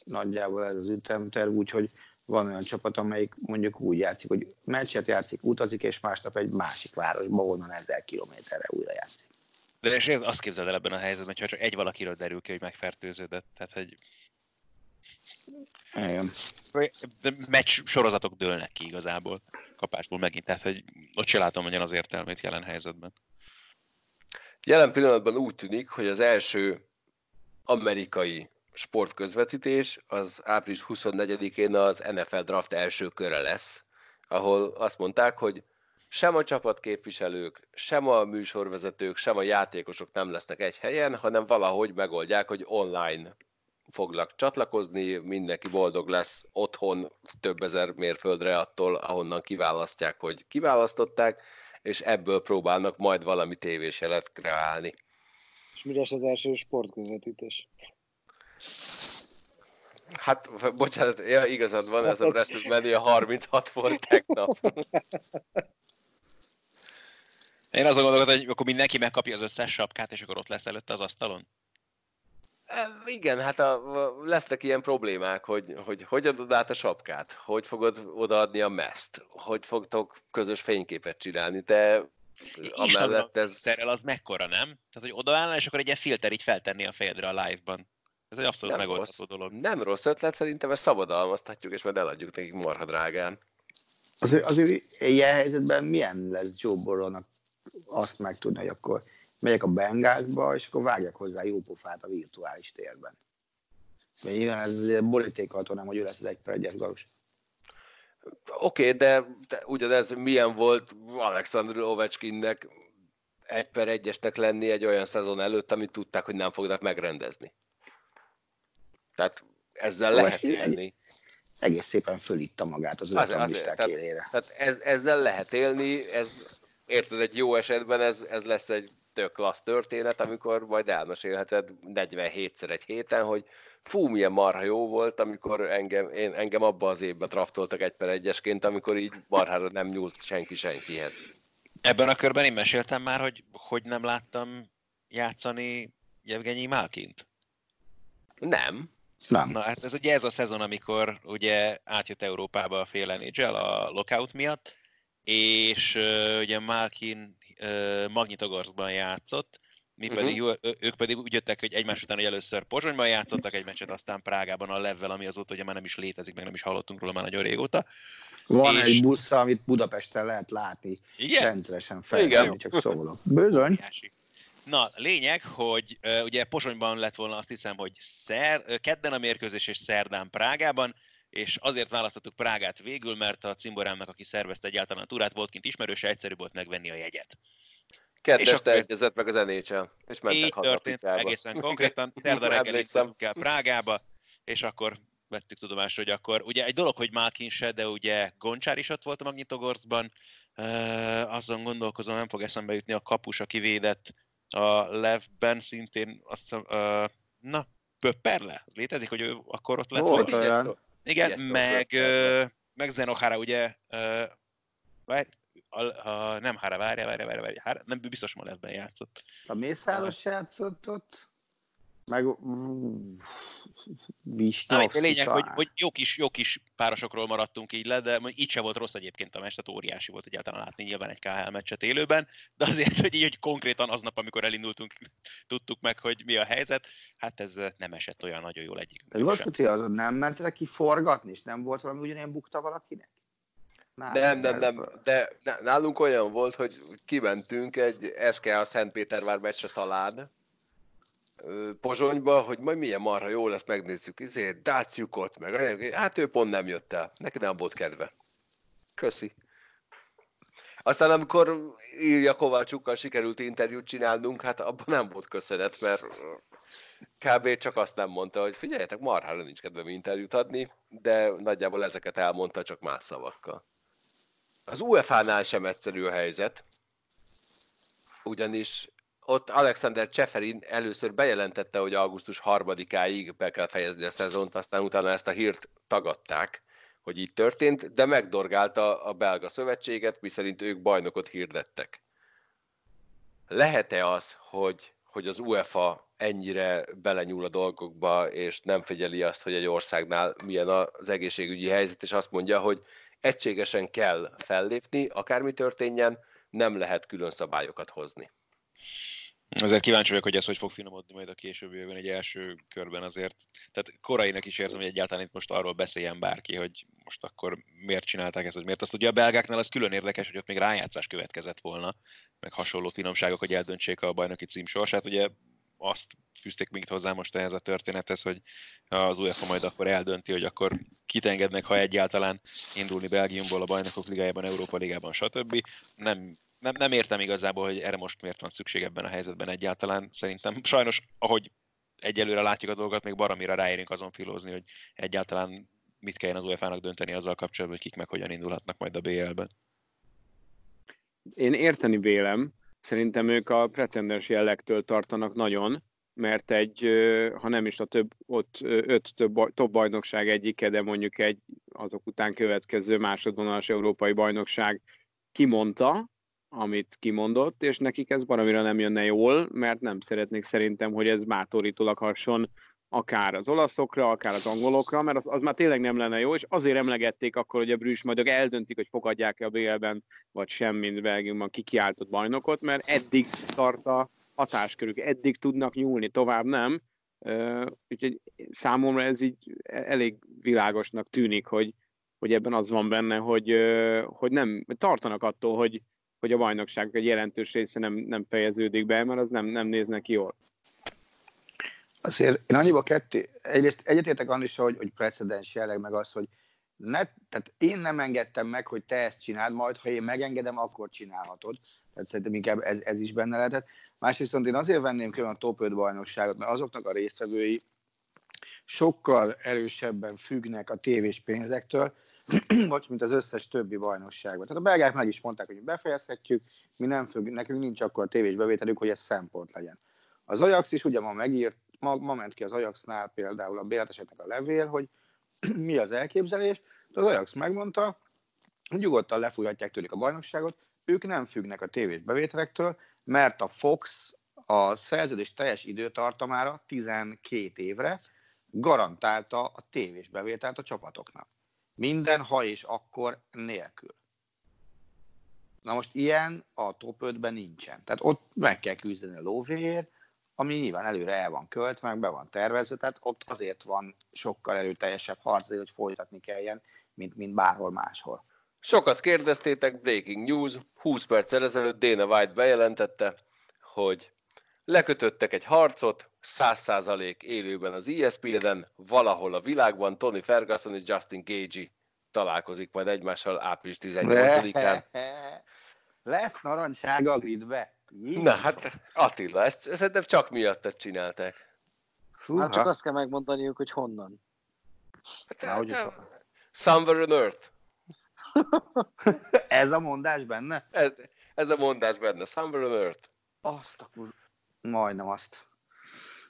Nagyjából ez az ütemterv, úgyhogy van olyan csapat, amelyik mondjuk úgy játszik, hogy meccset játszik, utazik, és másnap egy másik városba, onnan ezer kilométerre újra játszik. De és azt képzeld el ebben a helyzetben, hogy csak egy valakiről derül ki, hogy megfertőződött. Tehát, hogy igen. De meccs sorozatok dőlnek ki igazából kapásból megint, tehát hogy ott se látom nagyon az értelmét jelen helyzetben. Jelen pillanatban úgy tűnik, hogy az első amerikai sportközvetítés az április 24-én az NFL draft első köre lesz, ahol azt mondták, hogy sem a csapatképviselők, sem a műsorvezetők, sem a játékosok nem lesznek egy helyen, hanem valahogy megoldják, hogy online foglak csatlakozni, mindenki boldog lesz otthon több ezer mérföldre attól, ahonnan kiválasztják, hogy kiválasztották, és ebből próbálnak majd valami tévéselet kreálni. Lesz az első sportközvetítés? Hát, bocsánat, ja, igazad van, ez a wrestling menü a 36 volt tegnap. Én azon gondolkodom, hogy akkor mindenki megkapja az összes sapkát, és akkor ott lesz előtte az asztalon? Igen, hát a, lesznek ilyen problémák, hogy, hogy hogy adod át a sapkát, hogy fogod odaadni a meszt, hogy fogtok közös fényképet csinálni, de amellett ez... Szerel az mekkora, nem? Tehát, hogy odaállna, és akkor egy ilyen filter így feltenni a fejedre a live-ban. Ez egy abszolút nem megoldható rossz, dolog. Nem rossz ötlet, szerintem ezt szabadalmaztatjuk, és majd eladjuk nekik marha drágán. Azért, azért ilyen helyzetben milyen lesz Joe Burrow-nak azt megtudni, hogy akkor megyek a Bengázba, és akkor vágjak hozzá jó pofát a virtuális térben. Nyilván ez borítékolható, nem, hogy ő lesz az egy per egyes galus. Oké, okay, de, de ugyanez milyen volt Alexander Ovechkinnek egy per egyesnek lenni egy olyan szezon előtt, amit tudták, hogy nem fognak megrendezni. Tehát ezzel Ovechkin lehet élni. Egész szépen fölitta magát az ötlenisták élére. Tehát ez, ezzel lehet élni, ez érted, egy jó esetben ez, ez lesz egy tök klassz történet, amikor majd elmesélheted 47-szer egy héten, hogy fú, milyen marha jó volt, amikor engem, én, engem abba az évben draftoltak egy per egyesként, amikor így marhára nem nyúlt senki senkihez. Ebben a körben én meséltem már, hogy hogy nem láttam játszani Jevgenyi Málkint. Nem. Nem. Na hát ez ugye ez a szezon, amikor ugye átjött Európába a fél NHL a lockout miatt, és uh, ugye Malkin Magnitogorskban játszott, mi uh-huh. pedig, ők pedig úgy jöttek, hogy egymás után, hogy először Pozsonyban játszottak egy meccset, aztán Prágában a Levvel, ami azóta ugye már nem is létezik, meg nem is hallottunk róla már nagyon régóta. Van és... egy busz, amit Budapesten lehet látni. Igen? Rendszeresen fel, Igen. csak szólok. Bizony. Na, lényeg, hogy ugye Pozsonyban lett volna azt hiszem, hogy szer, kedden a mérkőzés és szerdán Prágában, és azért választottuk Prágát végül, mert a cimborámnak, aki szervezte egyáltalán a túrát, volt kint ismerőse, egyszerű volt megvenni a jegyet. Kedves egyezett meg az NHL, és mentek Így történt, egészen konkrétan. Szerda reggel el Prágába, és akkor vettük tudomást, hogy akkor, ugye egy dolog, hogy Malkin se, de ugye Goncsár is ott volt a Magnitogorskban, uh, azon gondolkozom, nem fog eszembe jutni a kapus, aki védett a Levben szintén, azt hiszem, uh, na, Pöpperle? Létezik, hogy ő akkor ott lett? Volt olyan. Igen, meg, uh, meg Zenohara ugye, uh, várj, a, a, nem Hára, várja, várja, várja, várja, Hára, nem biztos ma ebben játszott. A Mészáros játszott ott? Meg Visnyov, a lényeg, hogy, hogy jó, kis, jó kis párosokról maradtunk így le, de így sem volt rossz egyébként a meccs, tehát óriási volt egyáltalán látni nyilván egy KHL meccset élőben, de azért, hogy így hogy konkrétan aznap, amikor elindultunk, tudtuk meg, hogy mi a helyzet, hát ez nem esett olyan nagyon jól egyik. De Vaskuti azon nem ment ki forgatni, és nem volt valami ugyanilyen bukta valakinek? Nem, nem, nem, de nálunk olyan volt, hogy kimentünk egy SKA Szentpétervár meccsre talán, Pozsonyba, hogy majd milyen marha jó lesz, megnézzük, izé, Dáciukot, meg hát ő pont nem jött el, neki nem volt kedve. Köszi. Aztán amikor Ilja Kovácsukkal sikerült interjút csinálnunk, hát abban nem volt köszönet, mert kb. csak azt nem mondta, hogy figyeljetek, marhára nincs kedvem interjút adni, de nagyjából ezeket elmondta csak más szavakkal. Az UEFA-nál sem egyszerű a helyzet, ugyanis ott Alexander Cseferin először bejelentette, hogy augusztus harmadikáig be kell fejezni a szezont, aztán utána ezt a hírt tagadták, hogy így történt, de megdorgálta a belga szövetséget, miszerint ők bajnokot hirdettek. Lehet-e az, hogy, hogy az UEFA ennyire belenyúl a dolgokba, és nem figyeli azt, hogy egy országnál milyen az egészségügyi helyzet, és azt mondja, hogy egységesen kell fellépni, akármi történjen, nem lehet külön szabályokat hozni. Azért kíváncsi vagyok, hogy ez hogy fog finomodni majd a későbbiekben egy első körben azért. Tehát korainak is érzem, hogy egyáltalán itt most arról beszéljen bárki, hogy most akkor miért csinálták ezt, vagy miért. Azt ugye a belgáknál az külön érdekes, hogy ott még rájátszás következett volna, meg hasonló finomságok, hogy eldöntsék a bajnoki cím sorsát. Ugye azt fűzték még hozzá most ehhez a történethez, hogy az UEFA majd akkor eldönti, hogy akkor kit engednek, ha egyáltalán indulni Belgiumból a bajnokok ligájában, Európa ligában, stb. Nem nem, nem értem igazából, hogy erre most miért van szükség ebben a helyzetben egyáltalán. Szerintem sajnos, ahogy egyelőre látjuk a dolgokat, még baromira ráérünk azon filózni, hogy egyáltalán mit kelljen az UEFA-nak dönteni azzal kapcsolatban, hogy kik meg hogyan indulhatnak majd a BL-ben. Én érteni vélem, szerintem ők a precedens jellegtől tartanak nagyon, mert egy, ha nem is a több, ott öt több, top bajnokság egyike, de mondjuk egy azok után következő másodvonalas európai bajnokság kimondta, amit kimondott, és nekik ez valamire nem jönne jól, mert nem szeretnék szerintem, hogy ez bátorítólag hasson akár az olaszokra, akár az angolokra, mert az, az már tényleg nem lenne jó, és azért emlegették akkor, hogy a Brüss majd eldöntik, hogy fogadják-e a BL-ben, vagy sem, mint Belgiumban kikiáltott bajnokot, mert eddig tart a hatáskörük, eddig tudnak nyúlni, tovább nem. Úgyhogy számomra ez így elég világosnak tűnik, hogy, hogy ebben az van benne, hogy, hogy nem tartanak attól, hogy, hogy a bajnokság egy jelentős része nem, nem fejeződik be, mert az nem, nem néznek jól. Azért én annyiba ketté, egyrészt egyetértek is, hogy, hogy precedens jelleg, meg az, hogy ne, tehát én nem engedtem meg, hogy te ezt csináld, majd ha én megengedem, akkor csinálhatod. Tehát szerintem inkább ez, ez is benne lehetett. Másrészt én azért venném külön a top 5 bajnokságot, mert azoknak a résztvevői sokkal erősebben függnek a tévés pénzektől, vagy mint az összes többi bajnokságban. Tehát a belgák meg is mondták, hogy befejezhetjük, mi nem függ, nekünk nincs akkor a tévés bevételük, hogy ez szempont legyen. Az Ajax is ugye ma megírt, ma, ma ment ki az Ajaxnál például a béleteseknek a levél, hogy mi az elképzelés, de az Ajax megmondta, nyugodtan lefújhatják tőlük a bajnokságot, ők nem függnek a tévés bevételektől, mert a Fox a szerződés teljes időtartamára 12 évre garantálta a tévés bevételt a csapatoknak. Minden ha és akkor nélkül. Na most ilyen a top 5-ben nincsen. Tehát ott meg kell küzdeni a lóvér, ami nyilván előre el van költve, meg be van tervezve, tehát ott azért van sokkal erőteljesebb harc, hogy folytatni kelljen, mint, mint bárhol máshol. Sokat kérdeztétek, breaking news, 20 perccel ezelőtt Dana White bejelentette, hogy lekötöttek egy harcot, 100% élőben az ESPN-en, valahol a világban Tony Ferguson és Justin Gagey találkozik majd egymással április 18-án. Lesz narancsága a gridbe. Na hát Attila, ezt, ezt szerintem csak miattad csinálták. Húha. Hát csak azt kell megmondaniuk, hogy honnan. Hát, Na, hogy hát, somewhere on earth. ez a mondás benne? Ez, ez a mondás benne, somewhere on earth. Azt a kur... Majdnem azt.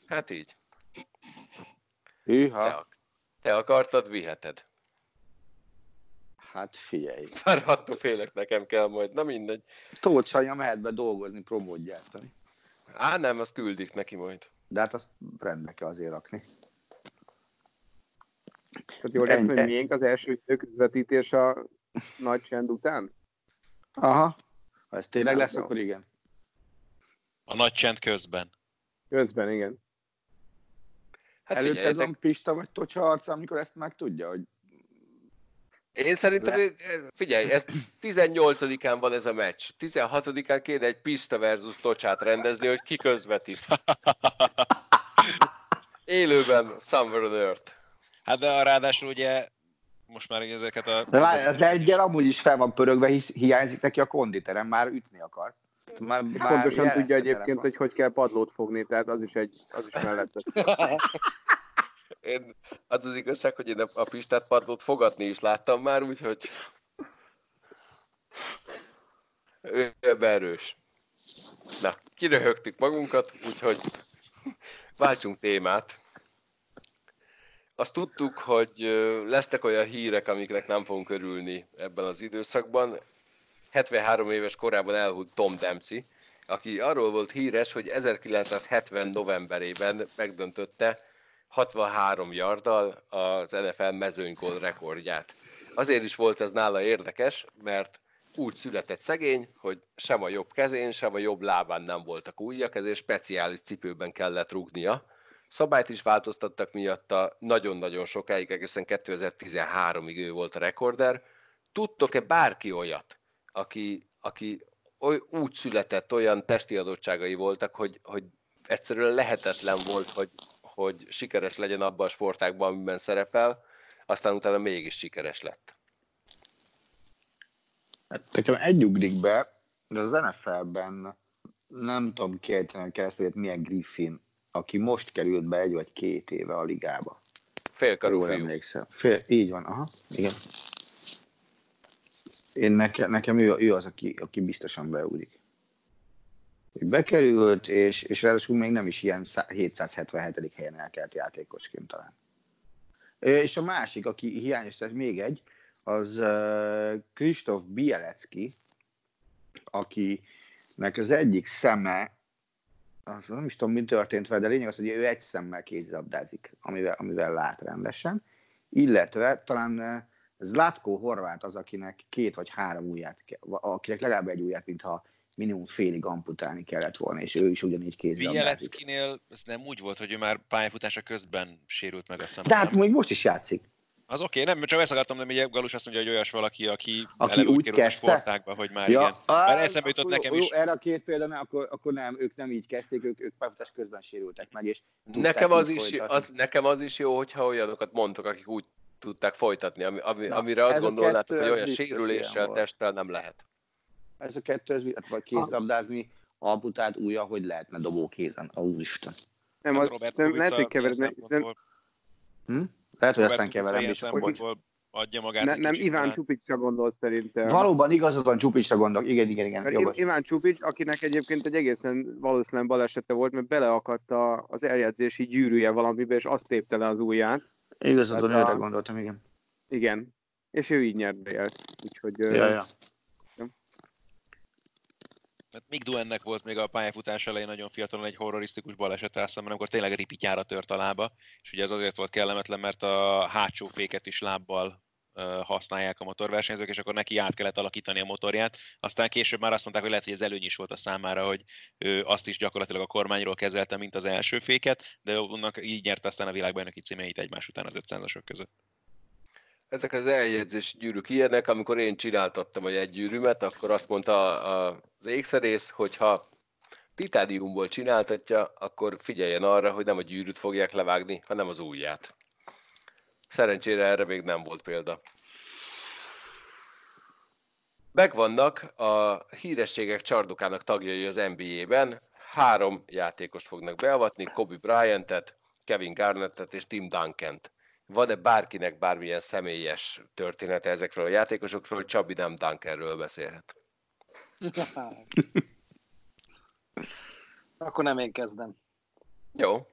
Hát így. Hűha. Te, te akartad, viheted. Hát figyelj. Már attól félek nekem kell majd, na mindegy. Tóth Sanya mehet be dolgozni, promót gyártani. Á, nem, azt küldik neki majd. De hát azt rendbe kell azért rakni. Tehát jól lesz, hogy miénk az első közvetítés a nagy csend után? Aha. Ha ez tényleg lesz, akkor igen. A nagy csend közben. Közben, igen. Hát Előtted van Pista vagy Tocsa arca, amikor ezt meg tudja, hogy én szerintem, Le... figyelj, ez 18-án van ez a meccs. 16-án kéne egy Pista versus Tocsát rendezni, hogy ki közvetít. Élőben, Somewhere on Earth. Hát de ráadásul ugye most már ezeket a... De várj, az egyel amúgy is fel van pörögve, hisz, hiányzik neki a konditerem, már ütni akar. Már, már Pontosan tudja egyébként, telefon. hogy hogy kell padlót fogni, tehát az is egy, az is mellett. Én, az az igazság, hogy én a Pistát padlót fogatni is láttam már, úgyhogy ő erős. Na, kiröhögtük magunkat, úgyhogy váltsunk témát. azt tudtuk, hogy lesznek olyan hírek, amiknek nem fogunk örülni ebben az időszakban. 73 éves korában elhúlt Tom Dempsey, aki arról volt híres, hogy 1970 novemberében megdöntötte 63 yarddal az NFL mezőnygól rekordját. Azért is volt ez nála érdekes, mert úgy született szegény, hogy sem a jobb kezén, sem a jobb lábán nem voltak ujjak, ezért speciális cipőben kellett rúgnia. Szabályt is változtattak miatta nagyon-nagyon sokáig, egészen 2013-ig ő volt a rekorder. Tudtok-e bárki olyat, aki, aki úgy született, olyan testi adottságai voltak, hogy, hogy egyszerűen lehetetlen volt, hogy, hogy sikeres legyen abban a sportágban, amiben szerepel, aztán utána mégis sikeres lett. Hát nekem egy ugrik be, de az NFL-ben nem tudom kiejteni a keresztül, milyen Griffin, aki most került be egy vagy két éve a ligába. Félkarú fiú. emlékszem. Fél, így van, aha, igen. Én nekem, nekem ő, ő az, aki, aki biztosan beugrik. Bekerült, és, és ráadásul még nem is ilyen 777. helyen elkelt játékosként talán. És a másik, aki hiányos, ez még egy, az Kristóf uh, Bielecki, akinek az egyik szeme, az nem is tudom, mi történt vele, de lényeg az, hogy ő egy szemmel kézilabdázik, amivel, amivel lát rendesen, illetve talán Zlatko Horvát az, akinek két vagy három ujját, akinek legalább egy ujját, mintha minimum félig amputálni kellett volna, és ő is ugyanígy kézzel Bieleckinél ez nem úgy volt, hogy ő már pályafutása közben sérült meg a szemben. De hát még most is játszik. Az oké, okay, nem, csak ezt akartam, hogy ugye Galus azt mondja, hogy olyas valaki, aki, aki úgy került a sportákba, hogy már ja, igen. Már eszembe jutott nekem jó, is. Erre a két példa, mert akkor, akkor nem, ők nem így kezdték, ők, ők pályafutás közben sérültek meg, és nekem az, is, az, nekem az is jó, hogyha olyanokat mondtok, akik úgy tudták folytatni, ami, ami, Na, amire azt gondolnátok, hogy olyan sérüléssel, testtel nem lehet. Ez a kettő, ez, hát vagy kézlabdázni, amputált újja, hogy lehetne dobó kézen, a úristen. Nem, az, nem, lehet, hogy keveredni. Hm? Lehet, hogy aztán keverem, és akkor adja magát. Ne, nem, Iván Csupicsra gondol szerintem. Valóban igazad van, Csupicsra gondol. Igen, igen, igen. Jogos. Iván Csupics, akinek egyébként egy egészen valószínűleg balesete volt, mert beleakadt az eljegyzési gyűrűje valamibe, és azt tépte le az ujját. Igazad van, hát, gondoltam, igen. Igen. És ő így nyert el. Úgyhogy... Ja, ja. Hát Mick Duennek volt még a pályafutás elején nagyon fiatalon egy horrorisztikus baleset elszemben, amikor tényleg ripityára tört a lába, és ugye ez azért volt kellemetlen, mert a hátsó féket is lábbal használják a motorversenyzők, és akkor neki át kellett alakítani a motorját. Aztán később már azt mondták, hogy lehet, hogy ez előny is volt a számára, hogy ő azt is gyakorlatilag a kormányról kezelte, mint az első féket, de onnak így nyerte aztán a világbajnoki címeit egymás után az 500-asok között. Ezek az eljegyzés gyűrűk ilyenek, amikor én csináltattam a egy gyűrűmet, akkor azt mondta az ékszerész, hogy ha titádiumból csináltatja, akkor figyeljen arra, hogy nem a gyűrűt fogják levágni, hanem az ujját. Szerencsére erre még nem volt példa. Megvannak a hírességek csardokának tagjai az NBA-ben. Három játékost fognak beavatni, Kobe Bryant-et, Kevin Garnettet és Tim Duncan-t. Van-e bárkinek bármilyen személyes története ezekről a játékosokról, hogy Csabi nem Duncanről beszélhet? akkor nem én kezdem. Jó.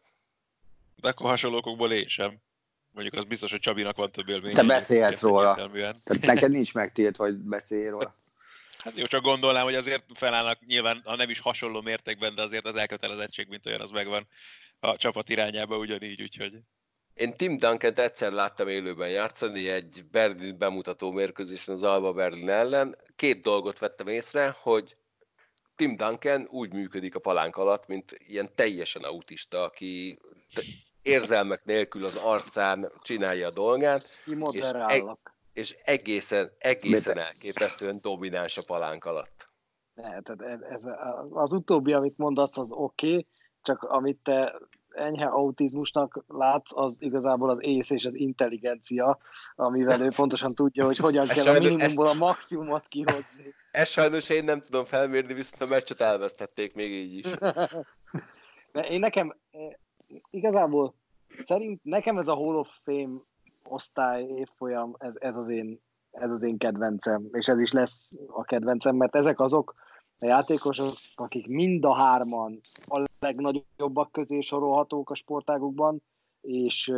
De akkor hasonlókokból én sem. Mondjuk az biztos, hogy Csabinak van több élmény. Te beszélhetsz róla. Tehát neked nincs megtiltva, hogy beszélj róla. Hát jó, csak gondolnám, hogy azért felállnak nyilván, ha nem is hasonló mértékben, de azért az elkötelezettség, mint olyan, az megvan a csapat irányába ugyanígy, úgyhogy... Én Tim duncan egyszer láttam élőben játszani egy Berlin bemutató mérkőzésen az Alba Berlin ellen. Két dolgot vettem észre, hogy Tim Duncan úgy működik a palánk alatt, mint ilyen teljesen autista, aki érzelmek nélkül az arcán csinálja a dolgát. És, eg- és egészen, egészen elképesztően domináns a palánk alatt. Ne, tehát ez, ez, az utóbbi, amit mondasz, az oké, okay, csak amit te enyhe autizmusnak látsz, az igazából az ész és az intelligencia, amivel ő pontosan tudja, hogy hogyan kell a minimumból a maximumot kihozni. Ez sajnos én nem tudom felmérni, viszont a meccset elvesztették még így is. De én nekem igazából szerint nekem ez a Hall of Fame osztály évfolyam, ez, ez, az én, ez az én kedvencem, és ez is lesz a kedvencem, mert ezek azok a játékosok, akik mind a hárman a legnagyobbak közé sorolhatók a sportágukban, és,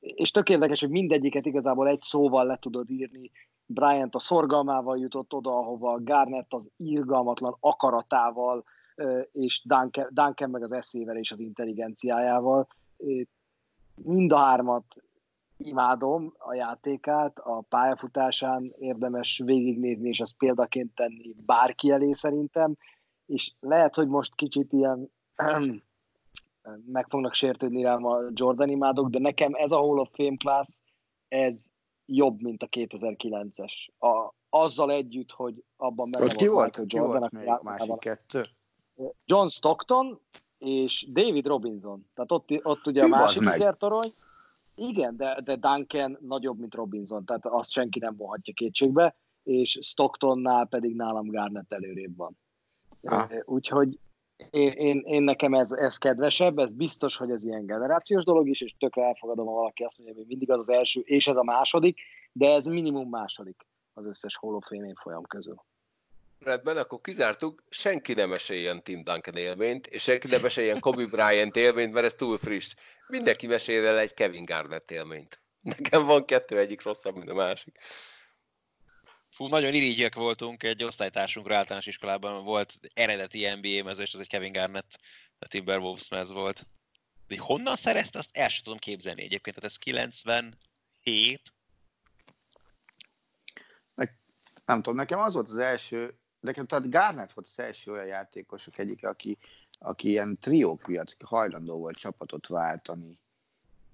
és tök érdekes, hogy mindegyiket igazából egy szóval le tudod írni. Bryant a szorgalmával jutott oda, ahova Garnett az irgalmatlan akaratával, és Duncan, Duncan meg az eszével és az intelligenciájával. Mind a hármat imádom a játékát, a pályafutásán érdemes végignézni, és azt példaként tenni bárki elé szerintem, és lehet, hogy most kicsit ilyen meg fognak sértődni rám a Jordan imádok, de nekem ez a Hall of Fame class, ez jobb, mint a 2009-es. A, azzal együtt, hogy abban benne volt, volt Michael Jordan. Ki volt még másik kettő? John Stockton és David Robinson. Tehát ott, ott ugye a másik torony. Igen, de, de Duncan nagyobb, mint Robinson, tehát azt senki nem vonhatja kétségbe, és Stocktonnál pedig nálam Garnett előrébb van. Ah. Úgyhogy én, én, én nekem ez, ez kedvesebb, ez biztos, hogy ez ilyen generációs dolog is, és tökre elfogadom, ha valaki azt mondja, hogy mindig az az első, és ez a második, de ez minimum második az összes Fame folyam közül. Rendben, akkor kizártuk, senki nem meséljen Tim Duncan élményt, és senki nem meséljen Kobe Bryant élményt, mert ez túl friss. Mindenki mesél el egy Kevin Garnett élményt. Nekem van kettő, egyik rosszabb, mint a másik. Fú, nagyon irigyek voltunk, egy osztálytársunkra általános iskolában volt eredeti NBA mező, és az egy Kevin Garnett, a Timberwolves mez volt. De honnan szerezte, azt el sem tudom képzelni egyébként, tehát ez 97. Nem tudom, nekem az volt az első, nekem tehát Garnett volt az első olyan játékosok egyik, aki, aki ilyen triók miatt hajlandó volt csapatot váltani,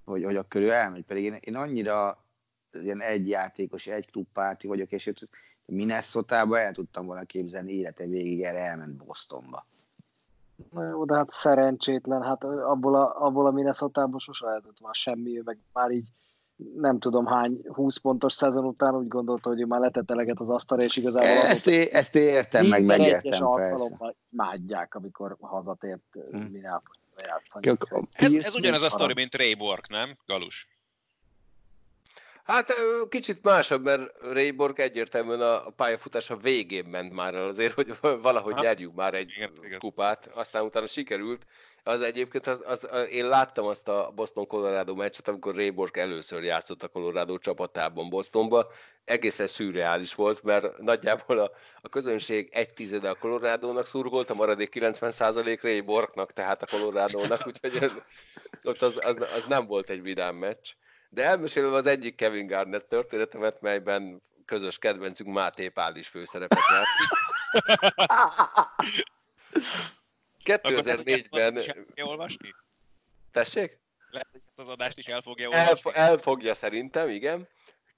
hogy, hogy akkor ő elmegy. Pedig én, én annyira ilyen egy játékos, egy klubpárti vagyok, és Minnesota-ba el tudtam volna képzelni élete végig, erre elment Bostonba. Na jó, de hát szerencsétlen, hát abból a, abból a Minnesota-ból sose lehetett már semmi, meg már így nem tudom hány 20 pontos szezon után úgy gondolta, hogy ő már letett eleget az asztalra, és igazából ezt, é, ezt értem, meg megértem, alkalommal imádják, amikor hazatért hmm. Minneapolisba játszani. Ez, ez ugyanaz a sztori, mint Ray Bork, nem, Galus? Hát kicsit másabb, mert Rayborg egyértelműen a pályafutása végén ment már el azért, hogy valahogy hát, nyerjük már egy igen, kupát, aztán utána sikerült. Az egyébként, az, az, én láttam azt a Boston-Colorado meccset, amikor Rayborg először játszott a Colorado csapatában Bostonba. Egészen szürreális volt, mert nagyjából a, a közönség egy tizede a Colorado-nak szurgolt, a maradék 90% Rayborgnak, tehát a Colorado-nak, úgyhogy ott az, az, az nem volt egy vidám meccs. De elmesélem az egyik Kevin Garnett történetemet, melyben közös kedvencünk Máté Pál is főszerepet játszik. 2004-ben... olvasni? Tessék? Lehet, hogy az adást is el fogja olvasni. El, el fogja szerintem, igen.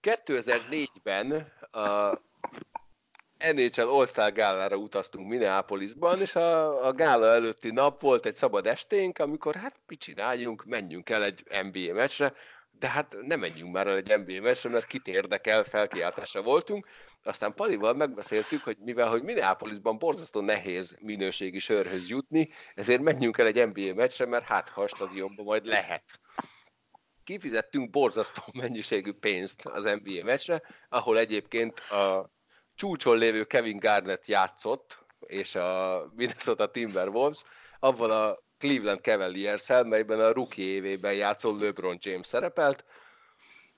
2004-ben a NHL All-Star gálára utaztunk Minneapolisban, és a, a gála előtti nap volt egy szabad esténk, amikor hát mit csináljunk, menjünk el egy NBA meccsre, de hát nem menjünk már el egy NBA meccsre, mert kit érdekel, felkiáltásra voltunk. Aztán Palival megbeszéltük, hogy mivel hogy Minneapolisban borzasztó nehéz minőségi sörhöz jutni, ezért menjünk el egy NBA meccsre, mert hát ha a stadionban majd lehet. Kifizettünk borzasztó mennyiségű pénzt az NBA meccsre, ahol egyébként a csúcson lévő Kevin Garnett játszott, és a Minnesota Timberwolves, avval a Cleveland cavaliers melyben a rookie évében játszó LeBron James szerepelt.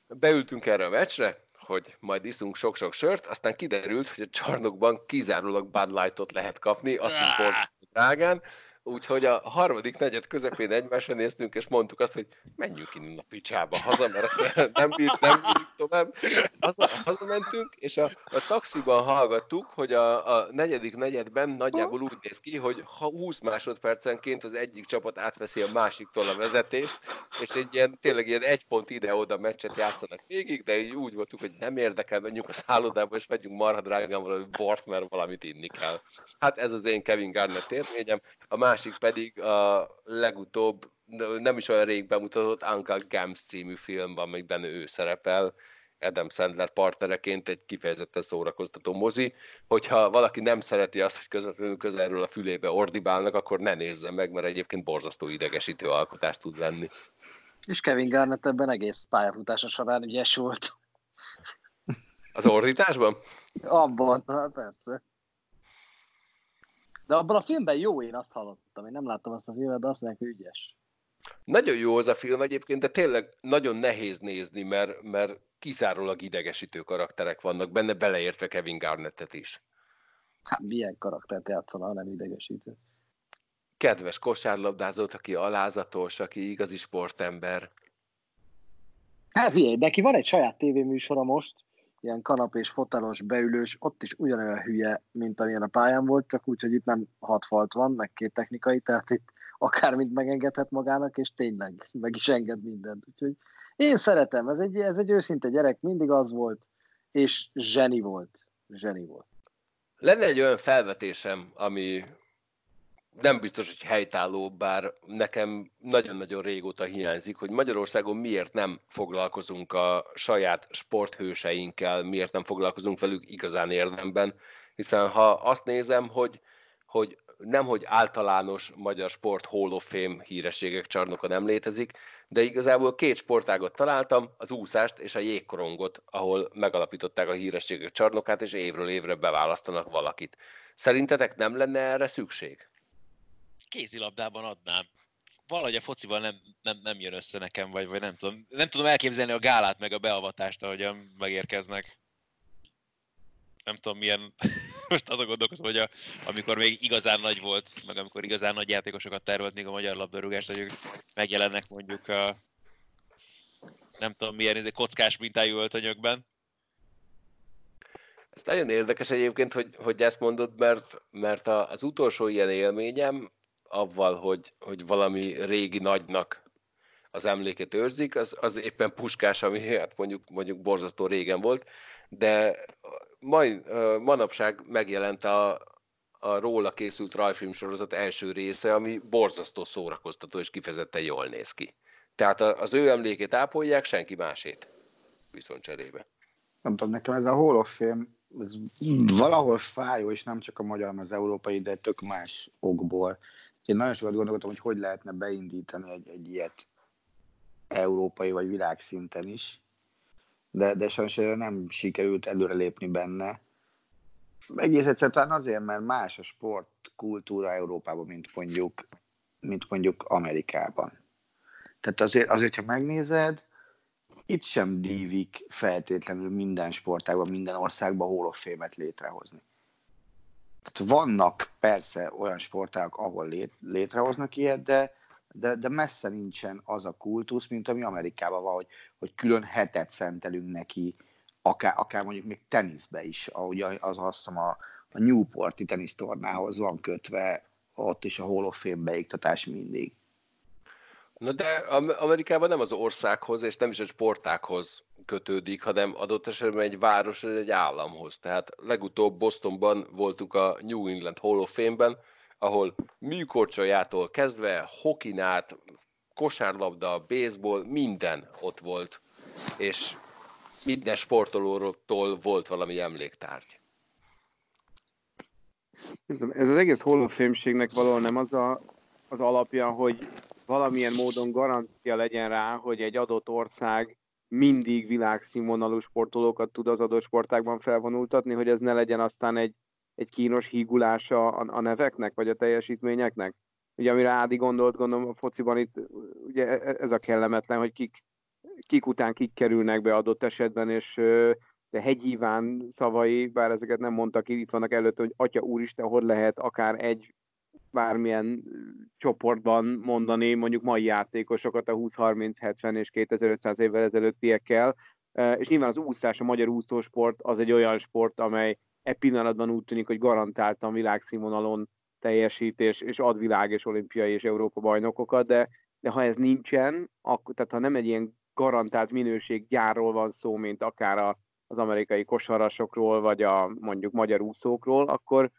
Beültünk erre a meccsre, hogy majd iszunk sok-sok sört, aztán kiderült, hogy a csarnokban kizárólag Bud Light-ot lehet kapni, azt is borzasztó drágán, Úgyhogy a harmadik negyed közepén egymásra néztünk, és mondtuk azt, hogy menjünk innen a picsába haza, mert nem bírt, nem bírt tovább. Haza, hazamentünk, és a, a taxiban hallgattuk, hogy a, a negyedik negyedben nagyjából úgy néz ki, hogy ha 20 másodpercenként az egyik csapat átveszi a másiktól a vezetést, és egy ilyen, tényleg ilyen egy pont ide-oda meccset játszanak végig, de így úgy voltunk, hogy nem érdekel, menjünk a szállodába, és megyünk marha drágán valami bort, mert valamit inni kell. Hát ez az én Kevin Garnett élményem. A másik pedig a legutóbb, nem is olyan rég bemutatott Uncle Gams című filmben, amiben ő szerepel, Adam Sandler partnereként egy kifejezetten szórakoztató mozi. Hogyha valaki nem szereti azt, hogy közvetlenül közelről a fülébe ordibálnak, akkor ne nézze meg, mert egyébként borzasztó idegesítő alkotást tud lenni. És Kevin Garnett ebben egész pályafutása során ügyes volt. Az ordításban? Abban, hát persze. De abban a filmben jó, én azt hallottam. Én nem láttam azt a filmet, de azt mondják, hogy ügyes. Nagyon jó az a film egyébként, de tényleg nagyon nehéz nézni, mert, mert kizárólag idegesítő karakterek vannak benne, beleértve Kevin Garnettet is. Hát milyen karaktert játszana, ha nem idegesítő? Kedves kosárlabdázót, aki alázatos, aki igazi sportember. Hát figyelj, neki van egy saját tévéműsora most, ilyen kanapés, fotelos, beülős, ott is ugyanolyan hülye, mint amilyen a pályán volt, csak úgy, hogy itt nem hat falt van, meg két technikai, tehát itt akármit megengedhet magának, és tényleg meg is enged mindent. Úgyhogy én szeretem, ez egy, ez egy őszinte gyerek, mindig az volt, és zseni volt. Zseni volt. Lenne egy olyan felvetésem, ami nem biztos, hogy helytálló, bár nekem nagyon-nagyon régóta hiányzik, hogy Magyarországon miért nem foglalkozunk a saját sporthőseinkkel, miért nem foglalkozunk velük igazán érdemben, hiszen ha azt nézem, hogy, hogy nem, hogy általános magyar sport Hall of Fame hírességek csarnoka nem létezik, de igazából két sportágot találtam, az úszást és a jégkorongot, ahol megalapították a hírességek csarnokát, és évről évre beválasztanak valakit. Szerintetek nem lenne erre szükség? Kézilabdában adnám. Valahogy a focival nem, nem, nem jön össze nekem, vagy, vagy nem tudom. Nem tudom elképzelni a gálát meg a beavatást, ahogyan megérkeznek. Nem tudom milyen, most azon gondolkozom, hogy a, amikor még igazán nagy volt, meg amikor igazán nagy játékosokat tervelt még a magyar labdarúgást, hogy ők megjelennek mondjuk a nem tudom milyen izé, kockás mintájú öltönyökben. Ez nagyon érdekes egyébként, hogy, hogy ezt mondod, mert, mert az utolsó ilyen élményem avval, hogy, hogy valami régi nagynak az emléket őrzik, az, az éppen puskás, ami hát mondjuk, mondjuk borzasztó régen volt, de mai, manapság megjelent a, a róla készült rajfilm sorozat első része, ami borzasztó szórakoztató és kifejezetten jól néz ki. Tehát az ő emlékét ápolják, senki másét viszont cserébe. Nem tudom, nekem ez a Hall of Fame ez valahol fájó, és nem csak a magyar, hanem az európai, de tök más okból. Én nagyon sokat gondolkodtam, hogy hogy lehetne beindítani egy, egy ilyet európai vagy világszinten is, de, de sajnos nem sikerült előrelépni benne. Egész egyszerűen azért, mert más a sport kultúra Európában, mint mondjuk, mint mondjuk Amerikában. Tehát azért, azért, ha megnézed, itt sem dívik feltétlenül minden sportágban, minden országban Hall of Fame-et létrehozni. Vannak persze olyan sportágok, ahol lét, létrehoznak ilyet, de, de, de messze nincsen az a kultusz, mint ami Amerikában van, hogy, hogy külön hetet szentelünk neki, akár, akár mondjuk még teniszbe is, ahogy az, azt hiszem a, a Newporti tenisztornához van kötve, ott is a Hall of Fame beiktatás mindig. Na de Amerikában nem az országhoz, és nem is a sportákhoz kötődik, hanem adott esetben egy város, egy államhoz. Tehát legutóbb Bostonban voltunk a New England Hall of Fame-ben, ahol műkorcsolyától kezdve, hokinát, kosárlabda, baseball, minden ott volt. És minden sportolótól volt valami emléktárgy. Ez az egész Hall of Fame-ségnek valahol nem az a, az alapja, hogy valamilyen módon garancia legyen rá, hogy egy adott ország mindig világszínvonalú sportolókat tud az adott sportágban felvonultatni, hogy ez ne legyen aztán egy, egy kínos hígulása a, a neveknek, vagy a teljesítményeknek. Ugye amire Ádi gondolt, gondolom a fociban itt ugye e, e, ez a kellemetlen, hogy kik, kik után kik kerülnek be adott esetben, és de Hegyíván szavai, bár ezeket nem mondtak itt vannak előtt, hogy Atya Úristen, hogy lehet akár egy bármilyen csoportban mondani mondjuk mai játékosokat a 20-30-70 és 2500 évvel ezelőttiekkel, és nyilván az úszás, a magyar úszósport az egy olyan sport, amely e pillanatban úgy tűnik, hogy garantáltan világszínvonalon teljesít, és, ad világ és olimpiai és Európa bajnokokat, de, de ha ez nincsen, akkor, tehát ha nem egy ilyen garantált minőséggyárról van szó, mint akár a, az amerikai kosarasokról, vagy a mondjuk magyar úszókról, akkor,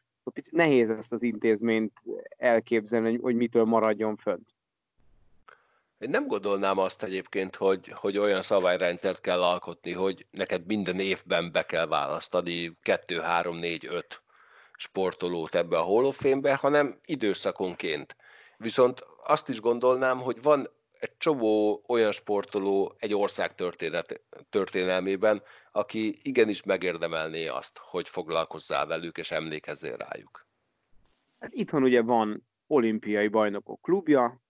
nehéz ezt az intézményt elképzelni, hogy, mitől maradjon fönt. Én nem gondolnám azt egyébként, hogy, hogy olyan szabályrendszert kell alkotni, hogy neked minden évben be kell választani 2, 3, 4, 5 sportolót ebbe a Hall of Fame-be, hanem időszakonként. Viszont azt is gondolnám, hogy van egy csomó olyan sportoló egy ország történet, történelmében, aki igenis megérdemelné azt, hogy foglalkozzál velük és emlékezzél rájuk. Hát itthon ugye van olimpiai bajnokok klubja,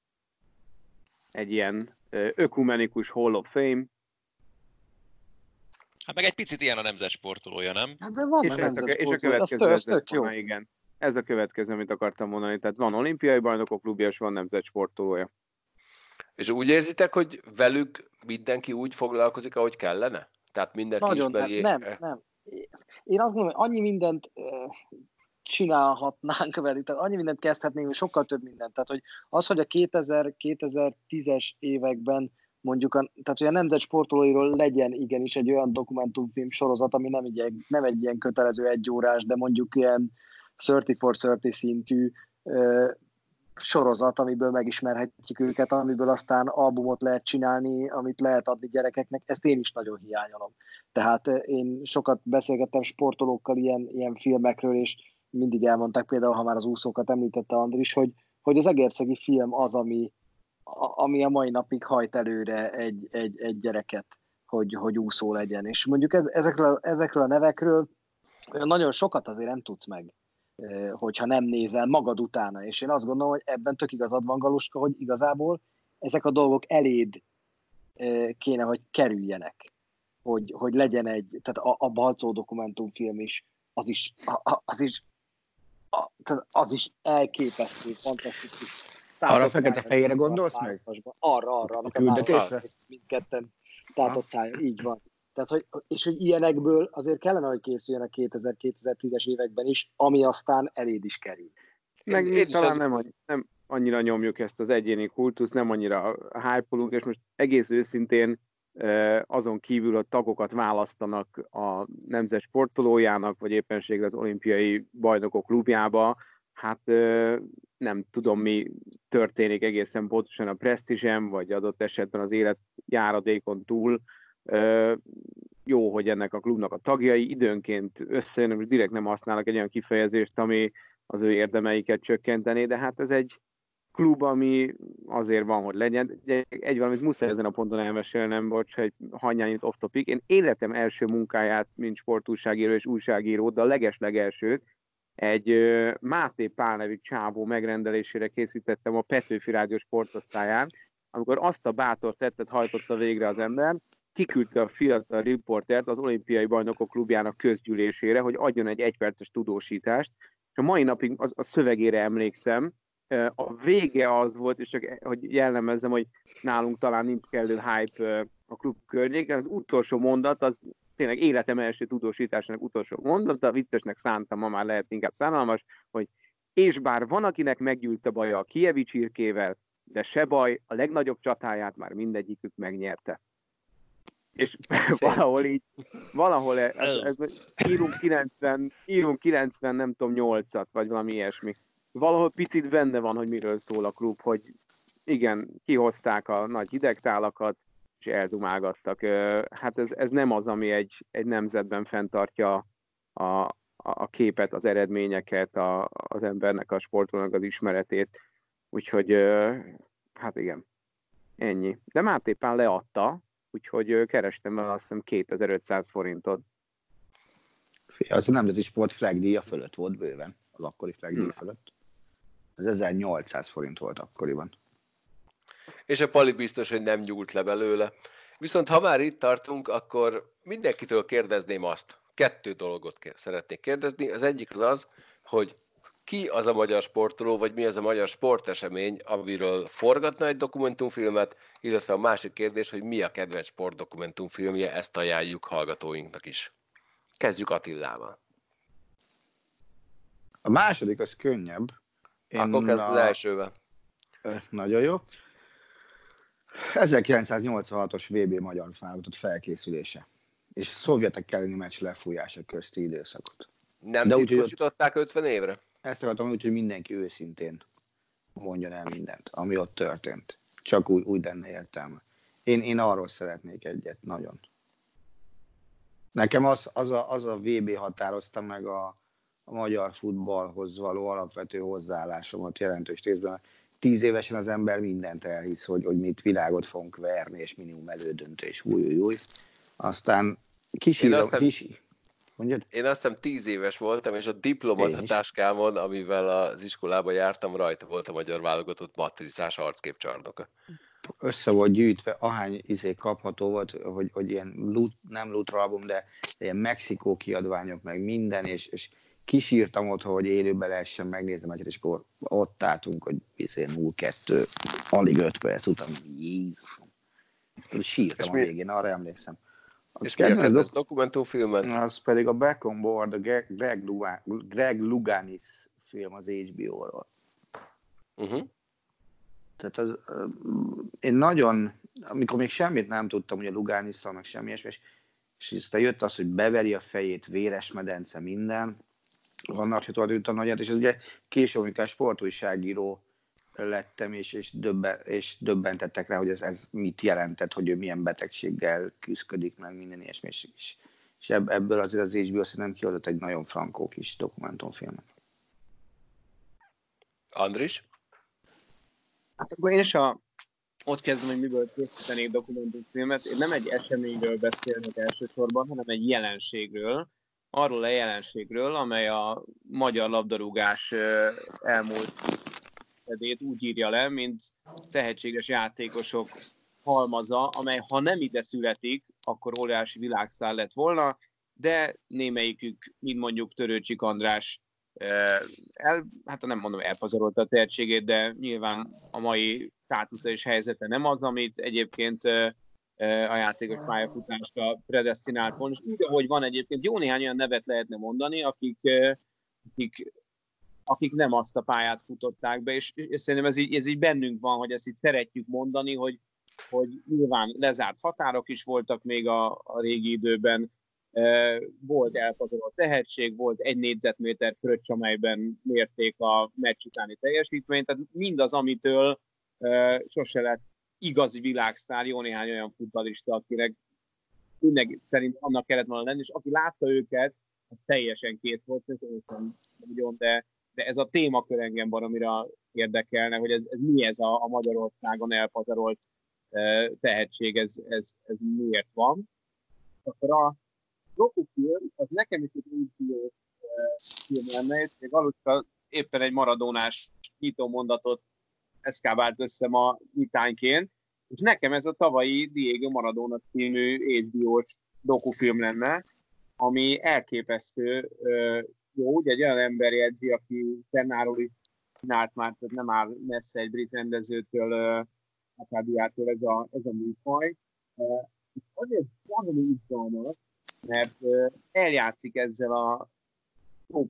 egy ilyen ökumenikus Hall of Fame. Hát meg egy picit ilyen a nemzet sportolója, nem? Hát de van és, a ez a, és a következő, az ez tök, tök jó. igen. Ez a következő, amit akartam mondani. Tehát van olimpiai bajnokok klubja, és van nemzet sportolója. És úgy érzitek, hogy velük mindenki úgy foglalkozik, ahogy kellene? Tehát mindenki Nagyon, ismeri... nem, nem, nem. Én azt gondolom, hogy annyi mindent csinálhatnánk velük, tehát annyi mindent kezdhetnénk, sokkal több mindent. Tehát, hogy az, hogy a 2000-2010-es években mondjuk, a, tehát hogy a nemzet sportolóiról legyen igenis egy olyan dokumentumfilm sorozat, ami nem egy, nem egy ilyen kötelező egyórás, de mondjuk ilyen 30 for 30 szintű sorozat, amiből megismerhetjük őket, amiből aztán albumot lehet csinálni, amit lehet adni gyerekeknek, ezt én is nagyon hiányolom. Tehát én sokat beszélgettem sportolókkal ilyen, ilyen filmekről, és mindig elmondták például, ha már az úszókat említette Andris, hogy, hogy az egérszegi film az, ami, ami a mai napig hajt előre egy, egy, egy gyereket, hogy, hogy úszó legyen. És mondjuk ez, ezekről, ezekről a nevekről nagyon sokat azért nem tudsz meg, hogyha nem nézel magad utána. És én azt gondolom, hogy ebben tök igazad van, Galuska, hogy igazából ezek a dolgok eléd kéne, hogy kerüljenek. Hogy, hogy legyen egy, tehát a, a Balcó dokumentumfilm is, az is, az is a, az is elképesztő, fantasztikus. Arra fekete-fehérre gondolsz meg? Arra, arra, a küldetésre? Mindketten tátott szája, így van. Tehát, hogy, és hogy ilyenekből azért kellene, hogy készüljön a 2000-2010-es években is, ami aztán eléd is kerül. Meg én, talán ez... nem, nem annyira nyomjuk ezt az egyéni kultusz, nem annyira hype és most egész őszintén azon kívül a tagokat választanak a nemzet sportolójának, vagy éppenségre az olimpiai bajnokok klubjába, hát nem tudom mi történik egészen pontosan a presztízsem, vagy adott esetben az életjáradékon túl. Jó, hogy ennek a klubnak a tagjai időnként összejönnek, és direkt nem használnak egy olyan kifejezést, ami az ő érdemeiket csökkentené, de hát ez egy klub, ami azért van, hogy legyen. Egy valamit muszáj ezen a ponton elmesélnem, bocs, egy hanyányit off topic. Én életem első munkáját, mint sportúságíró és újságíró, de a leges-legelsőt egy Máté Pál nevű csávó megrendelésére készítettem a Petőfi Rádió sportosztályán, amikor azt a bátor tettet hajtotta végre az ember, kiküldte a fiatal riportert az olimpiai bajnokok klubjának közgyűlésére, hogy adjon egy egyperces tudósítást, és a mai napig az, a szövegére emlékszem, a vége az volt, és csak hogy jellemezzem, hogy nálunk talán nincs kellő hype a klub környéken, az utolsó mondat, az tényleg életem első tudósításának utolsó mondat, a viccesnek szántam, ma már lehet inkább szánalmas, hogy és bár van, akinek meggyűlt a baja a kievi csirkével, de se baj, a legnagyobb csatáját már mindegyikük megnyerte. És valahol így, valahol ez, ez, ez, írunk 90, írunk 90, nem tudom, 8-at, vagy valami ilyesmi valahol picit benne van, hogy miről szól a klub, hogy igen, kihozták a nagy hidegtálakat, és eldumálgattak. Hát ez, ez nem az, ami egy, egy nemzetben fenntartja a, a képet, az eredményeket, a, az embernek, a sportolónak az ismeretét. Úgyhogy hát igen, ennyi. De Máté Pál leadta, úgyhogy kerestem el azt hiszem 2500 forintot. Az a nemzeti sport flagdíja fölött volt bőven, az akkori flagdíja hmm. fölött. Ez 1800 forint volt akkoriban. És a Pali biztos, hogy nem nyúlt le belőle. Viszont ha már itt tartunk, akkor mindenkitől kérdezném azt. Kettő dolgot szeretnék kérdezni. Az egyik az az, hogy ki az a magyar sportoló, vagy mi az a magyar sportesemény, amiről forgatna egy dokumentumfilmet, illetve a másik kérdés, hogy mi a kedvenc sportdokumentumfilmje, ezt ajánljuk hallgatóinknak is. Kezdjük Attillával. A második az könnyebb, én Akkor kezd az elsővel. Nagyon jó. 1986-os VB magyar válogatott felkészülése és szovjetek elleni meccs lefújása közti időszakot. Nem De titkosították 50 évre? Ezt akartam úgy, hogy mindenki őszintén mondjon el mindent, ami ott történt. Csak úgy, úgy lenne értelme. Én, én arról szeretnék egyet, nagyon. Nekem az, az, a, az a VB határozta meg a, a magyar futballhoz való alapvető hozzáállásomat jelentős részben. Tíz évesen az ember mindent elhisz, hogy, hogy mit világot fogunk verni, és minimum elődöntés, új, új, új. Aztán kisírom, kis... Mondjad? Én azt hiszem tíz éves voltam, és a diplomata táskámon, amivel az iskolába jártam, rajta volt a magyar válogatott matricás arcképcsarnoka. össze volt gyűjtve, ahány izé kapható volt, hogy, hogy ilyen loot, nem loot album, de ilyen Mexikó kiadványok, meg minden, és, és kisírtam ott, hogy élőben lehessen megnézni, mert és akkor ott álltunk, hogy izé 0-2, alig 5 perc után, Jézusom. Sírtam a végén, arra emlékszem. A és mi a kedvenc dokumentumfilmen? Az pedig a Back on Board, a Greg, Greg Luganis film az HBO-ról. Uh-huh. Tehát az, én nagyon, amikor még semmit nem tudtam, hogy a Lugániszról, meg semmi és, és aztán jött az, hogy beveri a fejét, véres medence, minden, vannak, hogy tudod, nagyját, és ez ugye később, amikor sportújságíró lettem, és, és, döbbe, és döbbentettek rá, hogy ez, ez mit jelentett, hogy ő milyen betegséggel küzdik, meg minden ilyesmi, és, és ebből azért az HBO szerintem kiadott egy nagyon frankó kis dokumentumfilmet. Andris? Hát akkor én is a, ott kezdem, hogy miből készítenék dokumentumfilmet. Én nem egy eseményről beszélnek elsősorban, hanem egy jelenségről, arról a jelenségről, amely a magyar labdarúgás elmúlt edét úgy írja le, mint tehetséges játékosok halmaza, amely ha nem ide születik, akkor óriási világszál lett volna, de némelyikük, mint mondjuk Törőcsik András el, hát nem mondom elpazarolta a tehetségét, de nyilván a mai státusza és helyzete nem az, amit egyébként a játékos pályafutásra predestinált volna. És úgy, ahogy van egyébként, jó néhány olyan nevet lehetne mondani, akik, akik, akik nem azt a pályát futották be, és, és szerintem ez így, ez így bennünk van, hogy ezt így szeretjük mondani, hogy, hogy nyilván lezárt határok is voltak még a, a régi időben, volt elpazarolt tehetség, volt egy négyzetméter fröccs, amelyben mérték a meccs utáni teljesítményt, tehát mindaz, amitől sose lett igazi világszár, jó néhány olyan futballista, akinek mindenki szerint annak kellett volna lenni, és aki látta őket, az teljesen két volt, nagyon, de, de ez a témakör engem valamire érdekelne, hogy ez, ez mi ez a, a Magyarországon elpazarolt tehetség, ez, ez, ez miért van. Akkor a dokufilm, az nekem is egy úgy film lenne, és még éppen egy maradónás nyitó mondatot eszkábált össze ma nyitányként, és nekem ez a tavalyi Diego Maradona című HBO-s dokufilm lenne, ami elképesztő jó, ugye egy olyan ember jegyzi, aki Tennáról is csinált már, tehát nem áll messze egy brit rendezőtől, Akádiától ez a, ez a műfaj. És azért valami izgalmas, mert eljátszik ezzel a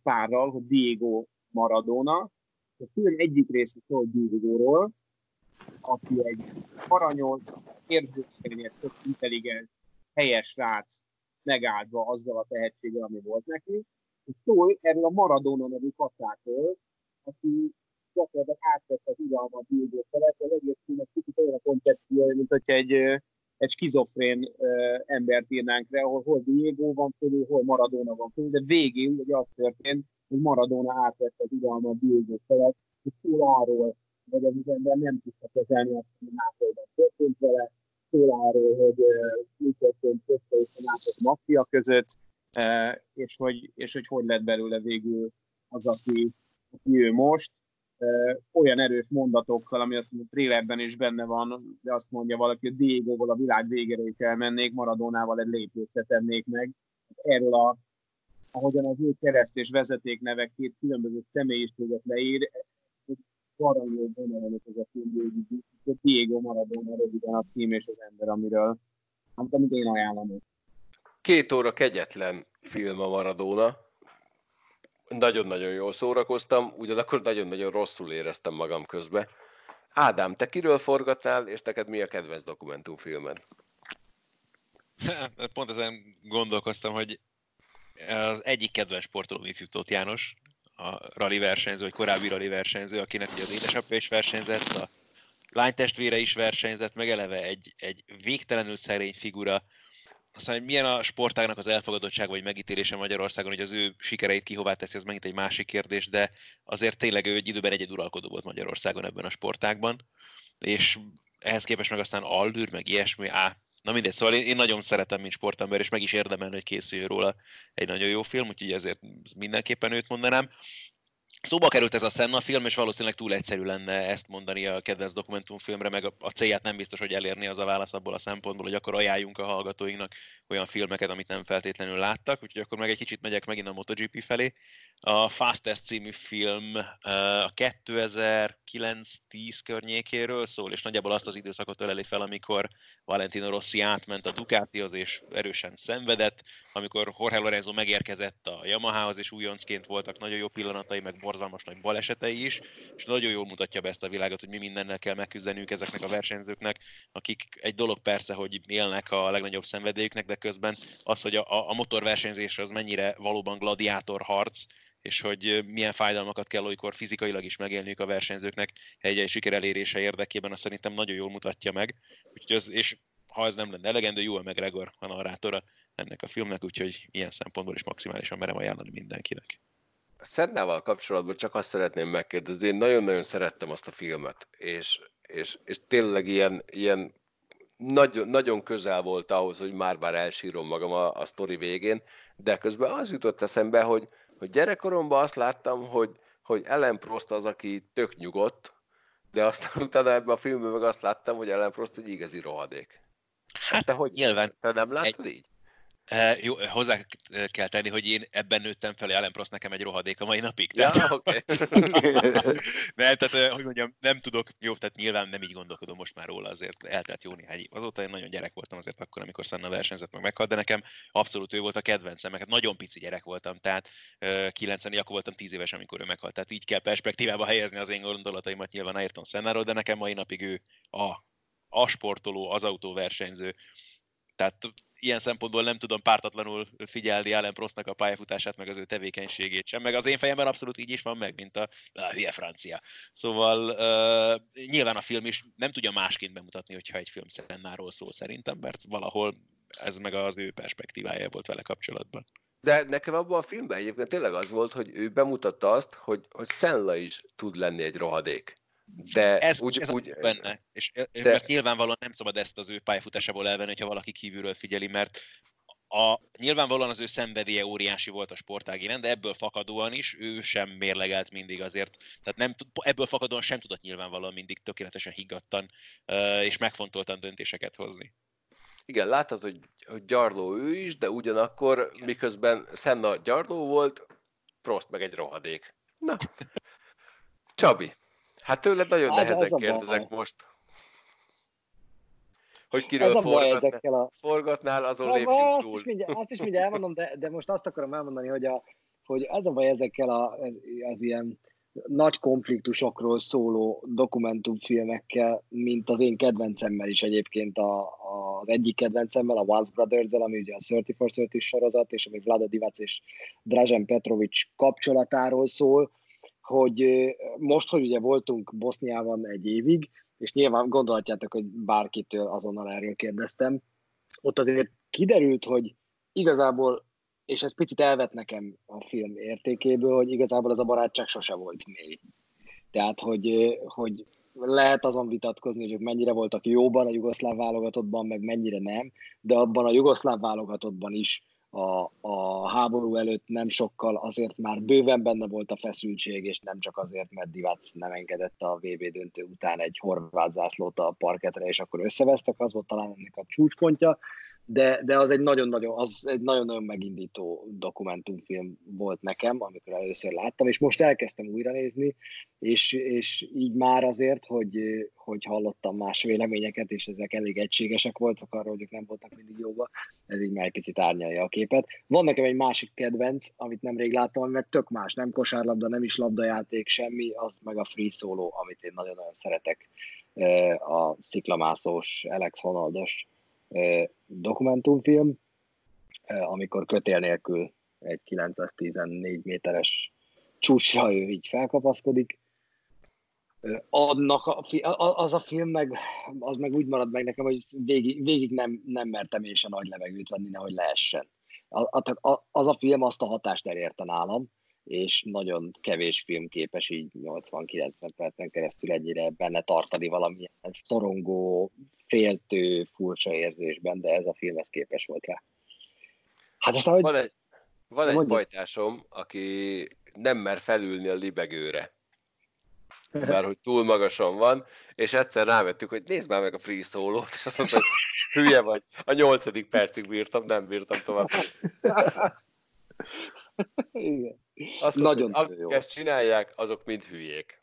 párral, hogy Diego Maradona, a film egyik része szól Diego-ról, aki egy aranyos, érzékenyes, tök intelligens, helyes srác megáldva azzal a tehetséggel, ami volt neki, és szól erről a Maradona nevű katáról, aki gyakorlatilag átvett az uralmat Diego felett, az egész film egy kicsit olyan a koncepció, mint hogyha egy egy skizofrén embert írnánk le, ahol hol Diego van fölül, hol Maradona van fölül, de végén ugye az történt, hogy Maradona átvette az uralmat Diego felett, és szól hogy az ember nem tudta kezelni azt, hogy Nápolyban történt vele, szól hogy mi történt közte és a Nápoly maffia között, és hogy, és hogy hogy lett belőle végül az, aki, aki ő most olyan erős mondatokkal, ami azt mondja, a trailerben is benne van, de azt mondja valaki, hogy Diego-val a világ végére is elmennék, Maradonával egy lépést tennék meg. Erről a, ahogyan az ő kereszt és vezeték nevek két különböző személyiséget leír, barangó vonalon ez a film Diego Maradona röviden a cím és az ember, amiről, amit én ajánlom. Két óra kegyetlen film a Maradona, nagyon-nagyon jól szórakoztam, ugyanakkor nagyon-nagyon rosszul éreztem magam közben. Ádám, te kiről forgatnál, és neked mi a kedvenc dokumentumfilmed? Pont ezen gondolkoztam, hogy az egyik kedvenc sportoló ifjú János, a rally versenyző, vagy korábbi rally versenyző, akinek ugye az édesapja is versenyzett, a lánytestvére is versenyzett, meg eleve egy, egy végtelenül szerény figura, aztán, hogy milyen a sportágnak az elfogadottság vagy megítélése Magyarországon, hogy az ő sikereit kihová teszi, az megint egy másik kérdés, de azért tényleg ő egy időben egy uralkodó volt Magyarországon ebben a sportágban, és ehhez képest meg aztán Aldür, meg ilyesmi, á, na mindegy, szóval én, én nagyon szeretem, mint sportember, és meg is érdemelni, hogy készüljön róla egy nagyon jó film, úgyhogy ezért mindenképpen őt mondanám. Szóba került ez a Senna film, és valószínűleg túl egyszerű lenne ezt mondani a kedvenc dokumentumfilmre, meg a célját nem biztos, hogy elérni az a válasz abból a szempontból, hogy akkor ajánljunk a hallgatóinknak olyan filmeket, amit nem feltétlenül láttak, úgyhogy akkor meg egy kicsit megyek megint a MotoGP felé. A Fastest című film a 2009-10 környékéről szól, és nagyjából azt az időszakot öleli fel, amikor Valentino Rossi átment a Ducatihoz, és erősen szenvedett, amikor Jorge Lorenzo megérkezett a Yamahához, és újoncként voltak nagyon jó pillanatai, meg borzalmas nagy balesetei is, és nagyon jól mutatja be ezt a világot, hogy mi mindennel kell megküzdeniük ezeknek a versenyzőknek, akik egy dolog persze, hogy élnek a legnagyobb szenvedélyüknek, de közben az, hogy a, a motorversenyzés az mennyire valóban gladiátor harc, és hogy milyen fájdalmakat kell olykor fizikailag is megélniük a versenyzőknek egy-egy siker elérése érdekében, azt szerintem nagyon jól mutatja meg. Úgyhogy az, és ha ez nem lenne elegendő, jó a McGregor a narrátora ennek a filmnek, úgyhogy ilyen szempontból is maximálisan merem ajánlani mindenkinek. Szennával kapcsolatban csak azt szeretném megkérdezni, én nagyon-nagyon szerettem azt a filmet, és, és, és tényleg ilyen, ilyen nagyon, nagyon közel volt ahhoz, hogy már-már elsírom magam a, a sztori végén, de közben az jutott eszembe, hogy, hogy gyerekkoromban azt láttam, hogy, hogy Ellen Prost az, aki tök nyugodt, de aztán utána ebben a filmben meg azt láttam, hogy Ellen Prost egy igazi rohadék. Hát, te hogy nyilván. Te nem láttad egy... így? Uh, jó, hozzá kell tenni, hogy én ebben nőttem fel, Ellen Prost nekem egy rohadék a mai napig. Ja, tehát... Okay. nem, tehát, hogy mondjam, nem tudok, jó, tehát nyilván nem így gondolkodom most már róla, azért eltelt jó néhány év. Azóta én nagyon gyerek voltam azért akkor, amikor Senna versenyzett meg meghalt, de nekem abszolút ő volt a kedvencem, mert nagyon pici gyerek voltam, tehát uh, 90 akkor voltam 10 éves, amikor ő meghalt. Tehát így kell perspektívába helyezni az én gondolataimat nyilván Ayrton Sennáról, de nekem mai napig ő a, a sportoló, az autóversenyző, tehát ilyen szempontból nem tudom pártatlanul figyelni Allen Prostnak a pályafutását, meg az ő tevékenységét sem, meg az én fejemben abszolút így is van meg, mint a, a hülye francia. Szóval uh, nyilván a film is nem tudja másként bemutatni, hogyha egy film Szennáról szól szerintem, mert valahol ez meg az ő perspektívája volt vele kapcsolatban. De nekem abban a filmben egyébként tényleg az volt, hogy ő bemutatta azt, hogy, hogy Senna is tud lenni egy rohadék. De ez, úgy, ez úgy, benne, és de, mert nyilvánvalóan nem szabad ezt az ő pályafutásából elvenni, hogyha valaki kívülről figyeli, mert a, nyilvánvalóan az ő szenvedélye óriási volt a sportág iránt, de ebből fakadóan is ő sem mérlegelt mindig azért. Tehát nem, ebből fakadóan sem tudott nyilvánvalóan mindig tökéletesen higgadtan és megfontoltan döntéseket hozni. Igen, látod, hogy, hogy gyarló ő is, de ugyanakkor Igen. miközben Senna gyarló volt, Prost meg egy rohadék. Na, Csabi, Hát tőled nagyon nehezen kérdezek baj. most. Hogy kiről ez forgat, ezekkel a... forgatnál, azon lépjünk azt túl. Is mindjárt, azt is mindjárt elmondom, de, de most azt akarom elmondani, hogy, a, hogy az a baj ezekkel a, az, az ilyen nagy konfliktusokról szóló dokumentumfilmekkel, mint az én kedvencemmel is egyébként a, a, az egyik kedvencemmel, a Once brothers ami ugye a 30 for 30 sorozat, és ami Vlada Divac és Dražen Petrovic kapcsolatáról szól, hogy most, hogy ugye voltunk Boszniában egy évig, és nyilván gondolhatjátok, hogy bárkitől azonnal erről kérdeztem, ott azért kiderült, hogy igazából, és ez picit elvet nekem a film értékéből, hogy igazából ez a barátság sose volt mély. Tehát, hogy, hogy lehet azon vitatkozni, hogy mennyire voltak jóban a jugoszláv válogatottban, meg mennyire nem, de abban a jugoszláv válogatottban is a, a háború előtt nem sokkal, azért már bőven benne volt a feszültség, és nem csak azért, mert Divac nem engedett a VB döntő után egy horvát zászlót a parketre, és akkor összevesztek, az volt talán ennek a csúcspontja, de, de az egy nagyon-nagyon, az egy nagyon-nagyon megindító dokumentumfilm volt nekem, amikor először láttam, és most elkezdtem újra nézni, és, és így már azért, hogy, hogy hallottam más véleményeket, és ezek elég egységesek voltak arra, hogy ők nem voltak mindig jóba, ez így már egy picit árnyalja a képet. Van nekem egy másik kedvenc, amit nemrég láttam, meg tök más, nem kosárlabda, nem is labdajáték, semmi, az meg a free solo, amit én nagyon-nagyon szeretek, a sziklamászós, Alex Honoldos dokumentumfilm, amikor kötél nélkül egy 914 méteres csúcsra ő így felkapaszkodik. Annak a, az a film meg, az meg úgy marad meg nekem, hogy végig, végig nem, nem mertem én se nagy levegőt venni, nehogy leessen. A, a, az a film azt a hatást elérte nálam, és nagyon kevés film képes így 80-90 percen keresztül ennyire benne tartani valamilyen sztorongó, féltő, furcsa érzésben, de ez a film ez képes volt rá. Hát aztán, hogy... Van egy, van egy bajtásom, aki nem mer felülni a libegőre. Mert hogy túl magasan van, és egyszer rávettük, hogy nézd már meg a free solo és azt mondta, hogy hülye vagy. A nyolcadik percig bírtam, nem bírtam tovább. Igen. Azt Nagyon mondta, akik jó. ezt csinálják, azok mind hülyék.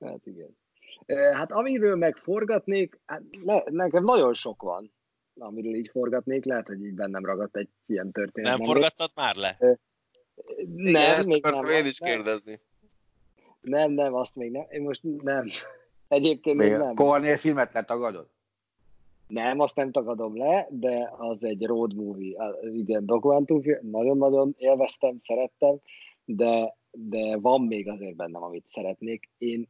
Hát igen. Hát amiről meg forgatnék, hát le, nekem nagyon sok van, amiről így forgatnék, lehet, hogy így bennem ragadt egy ilyen történet. Nem forgattad már le? Igen, Nem, ezt még nem, én is kérdezni. nem, nem, azt még nem. Én most nem. Egyébként még Még nem. Kornél filmet letagadod? Nem, azt nem tagadom le, de az egy road movie, igen, dokumentumfilm, nagyon-nagyon élveztem, szerettem, de, de van még azért bennem, amit szeretnék. Én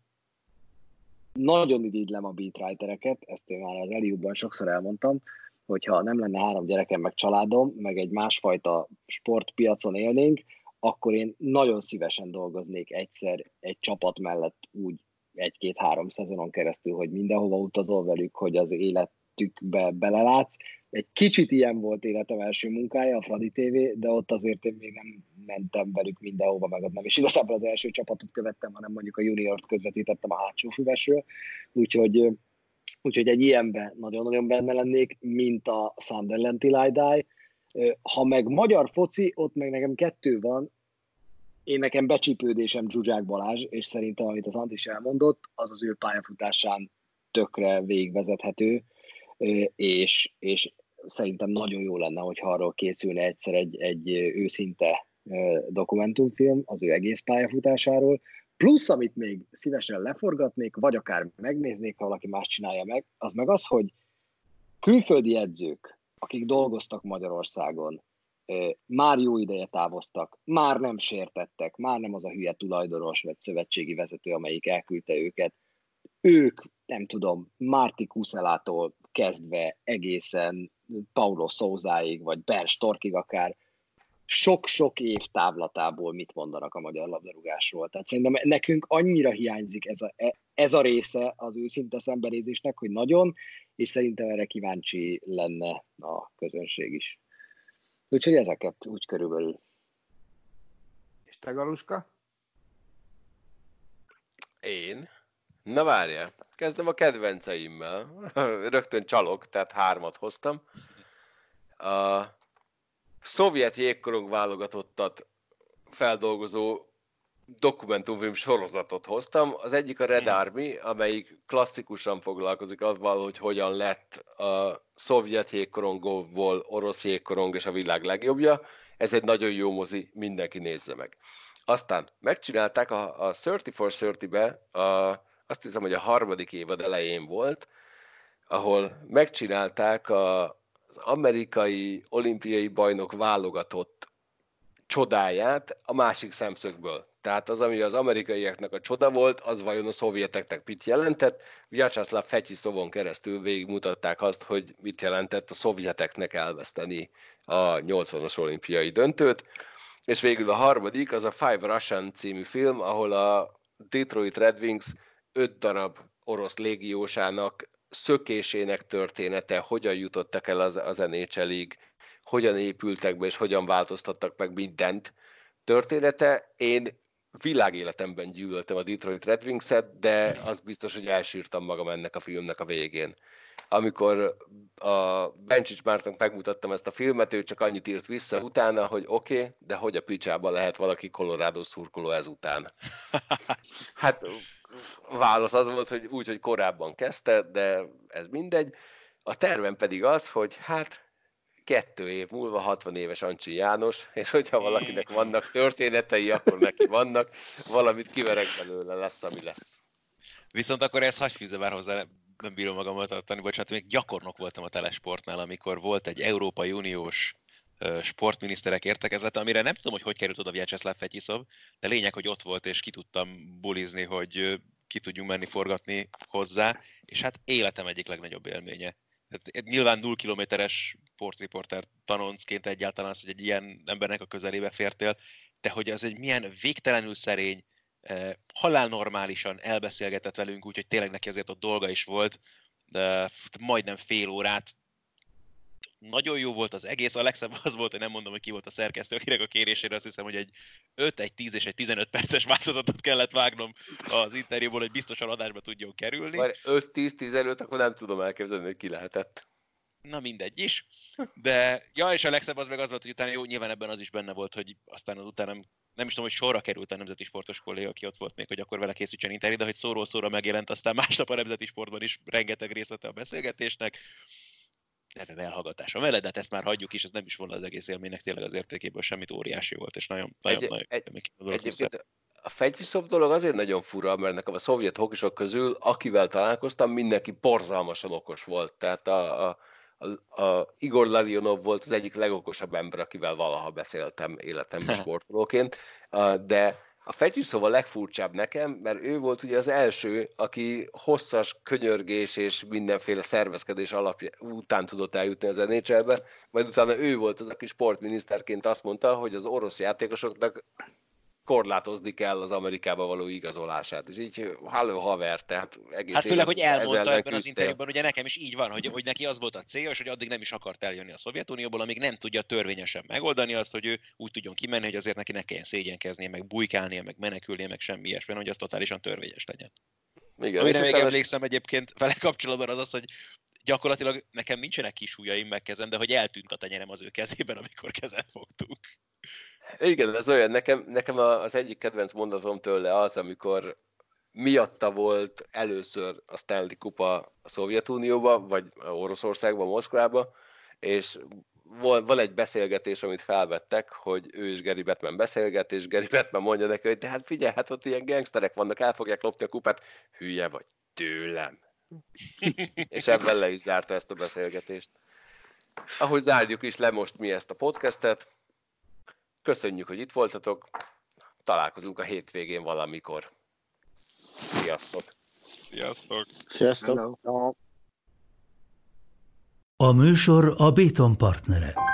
nagyon irigylem a beatwritereket, ezt én már az Eliubban sokszor elmondtam, hogyha nem lenne három gyerekem, meg családom, meg egy másfajta sportpiacon élnénk, akkor én nagyon szívesen dolgoznék egyszer egy csapat mellett úgy egy-két-három szezonon keresztül, hogy mindenhova utazol velük, hogy az életükbe belelátsz. Egy kicsit ilyen volt életem első munkája, a Fradi TV, de ott azért én még nem mentem velük mindenhova, meg nem is igazából az első csapatot követtem, hanem mondjuk a juniort közvetítettem a hátsó füvesről, úgyhogy, úgyhogy egy ilyenben nagyon-nagyon benne lennék, mint a Sunderland Till. Ha meg magyar foci, ott meg nekem kettő van, én nekem becsípődésem Zsuzsák Balázs, és szerintem, amit az Antis elmondott, az az ő pályafutásán tökre végvezethető, és, és szerintem nagyon jó lenne, hogyha arról készülne egyszer egy, egy őszinte dokumentumfilm az ő egész pályafutásáról, plusz, amit még szívesen leforgatnék, vagy akár megnéznék, ha valaki más csinálja meg, az meg az, hogy külföldi edzők, akik dolgoztak Magyarországon, már jó ideje távoztak, már nem sértettek, már nem az a hülye tulajdonos vagy szövetségi vezető, amelyik elküldte őket. Ők, nem tudom, Márti Kuszelától kezdve egészen Paulo Szózáig, vagy Ben Storkig akár, sok-sok év távlatából mit mondanak a magyar labdarúgásról. Tehát szerintem nekünk annyira hiányzik ez a, ez a része az őszinte szembenézésnek, hogy nagyon, és szerintem erre kíváncsi lenne a közönség is. Úgyhogy ezeket úgy körülbelül. És te, Galuska? Én? Na várjál, kezdem a kedvenceimmel. Rögtön csalok, tehát hármat hoztam. A szovjet jégkorong válogatottat feldolgozó dokumentumfilm sorozatot hoztam. Az egyik a Red Army, amelyik klasszikusan foglalkozik azzal, hogy hogyan lett a szovjet jégkorongból orosz jégkorong és a világ legjobbja. Ez egy nagyon jó mozi, mindenki nézze meg. Aztán megcsinálták a, a 30 for 30-be, a, azt hiszem, hogy a harmadik évad elején volt, ahol megcsinálták a, az amerikai olimpiai bajnok válogatott csodáját a másik szemszögből. Tehát az, ami az amerikaiaknak a csoda volt, az vajon a szovjeteknek mit jelentett. Vyacheslav Fetyisovon keresztül végigmutatták azt, hogy mit jelentett a szovjeteknek elveszteni a 80-as olimpiai döntőt. És végül a harmadik, az a Five Russian című film, ahol a Detroit Red Wings öt darab orosz légiósának szökésének története, hogyan jutottak el az, az NHL-ig, hogyan épültek be, és hogyan változtattak meg mindent története. Én világéletemben gyűlöltem a Detroit Red Wings-et, de az biztos, hogy elsírtam magam ennek a filmnek a végén. Amikor a Bencsics Mártnak megmutattam ezt a filmet, ő csak annyit írt vissza utána, hogy oké, okay, de hogy a picsába lehet valaki Colorado szurkoló ezután. Hát válasz az volt, hogy úgy, hogy korábban kezdte, de ez mindegy. A tervem pedig az, hogy hát kettő év múlva 60 éves Ancsi János, és hogyha valakinek vannak történetei, akkor neki vannak, valamit kiverek belőle, lesz, ami lesz. Viszont akkor ez hagyj fűzze már hozzá, nem bírom magamat tartani, bocsánat, még gyakornok voltam a Telesportnál, amikor volt egy Európai Uniós sportminiszterek értekezlete, amire nem tudom, hogy hogy került oda Vyacheslav Fetyisov, de lényeg, hogy ott volt, és ki tudtam bulizni, hogy ki tudjunk menni forgatni hozzá, és hát életem egyik legnagyobb élménye. Hát nyilván 0 kilométeres sportriporter tanoncként egyáltalán az, hogy egy ilyen embernek a közelébe fértél, de hogy az egy milyen végtelenül szerény, halálnormálisan elbeszélgetett velünk, úgyhogy tényleg neki azért ott dolga is volt, de majdnem fél órát nagyon jó volt az egész, a legszebb az volt, hogy nem mondom, hogy ki volt a szerkesztő, akinek a kérésére azt hiszem, hogy egy 5, egy 10 és egy 15 perces változatot kellett vágnom az interjúból, hogy biztosan adásba tudjon kerülni. 5-10-15, akkor nem tudom elképzelni, hogy ki lehetett na mindegy is. De, ja, és a legszebb az meg az volt, hogy utána jó, nyilván ebben az is benne volt, hogy aztán az utána nem, nem is tudom, hogy sorra került a Nemzeti Sportos kolléga, aki ott volt még, hogy akkor vele készítsen interjú, de hogy szóról szóra megjelent, aztán másnap a Nemzeti Sportban is rengeteg részlete a beszélgetésnek. Neve elhallgatása vele, de hát ezt már hagyjuk is, ez nem is volna az egész élménynek tényleg az értékéből semmit óriási volt, és nagyon, nagyon, egy, nagyon egy, egyébként a Fegyiszov dolog azért nagyon fura, mert nekem a szovjet hokisok közül, akivel találkoztam, mindenki borzalmasan okos volt. Tehát a, a a, a Igor Larionov volt az egyik legokosabb ember, akivel valaha beszéltem életemben sportolóként, de a Fegyiszov a legfurcsább nekem, mert ő volt ugye az első, aki hosszas könyörgés és mindenféle szervezkedés alapja, után tudott eljutni az nhl majd utána ő volt az, aki sportminiszterként azt mondta, hogy az orosz játékosoknak korlátozni kell az Amerikába való igazolását. És így, halló haver, tehát egész Hát főleg, hogy elmondta ebben küzdte. az interjúban, ugye nekem is így van, hogy, hogy neki az volt a célja, és hogy addig nem is akart eljönni a Szovjetunióból, amíg nem tudja törvényesen megoldani azt, hogy ő úgy tudjon kimenni, hogy azért neki ne kelljen szégyenkeznie, meg bujkálnia, meg menekülnie, meg semmi ilyesmi, hogy az totálisan törvényes legyen. Igen, Amire még emlékszem egyébként vele kapcsolatban az az, hogy gyakorlatilag nekem nincsenek kisújaim meg kezem, de hogy eltűnt a tenyerem az ő kezében, amikor kezet fogtuk. Igen, ez olyan, nekem, nekem az egyik kedvenc mondatom tőle az, amikor miatta volt először a Stanley Kupa a Szovjetunióba, vagy Oroszországban, Moszkvába, és van egy beszélgetés, amit felvettek, hogy ő és Gary Batman beszélget, és Gary Batman mondja neki, hogy de hát figyelj, hát ott ilyen gangsterek vannak, el fogják lopni a kupát, hülye vagy tőlem. és ebben le is zárta ezt a beszélgetést. Ahogy zárjuk is le most mi ezt a podcastet, Köszönjük, hogy itt voltatok. Találkozunk a hétvégén valamikor. Sziasztok! Sziasztok! Sziasztok! A műsor a Béton partnere.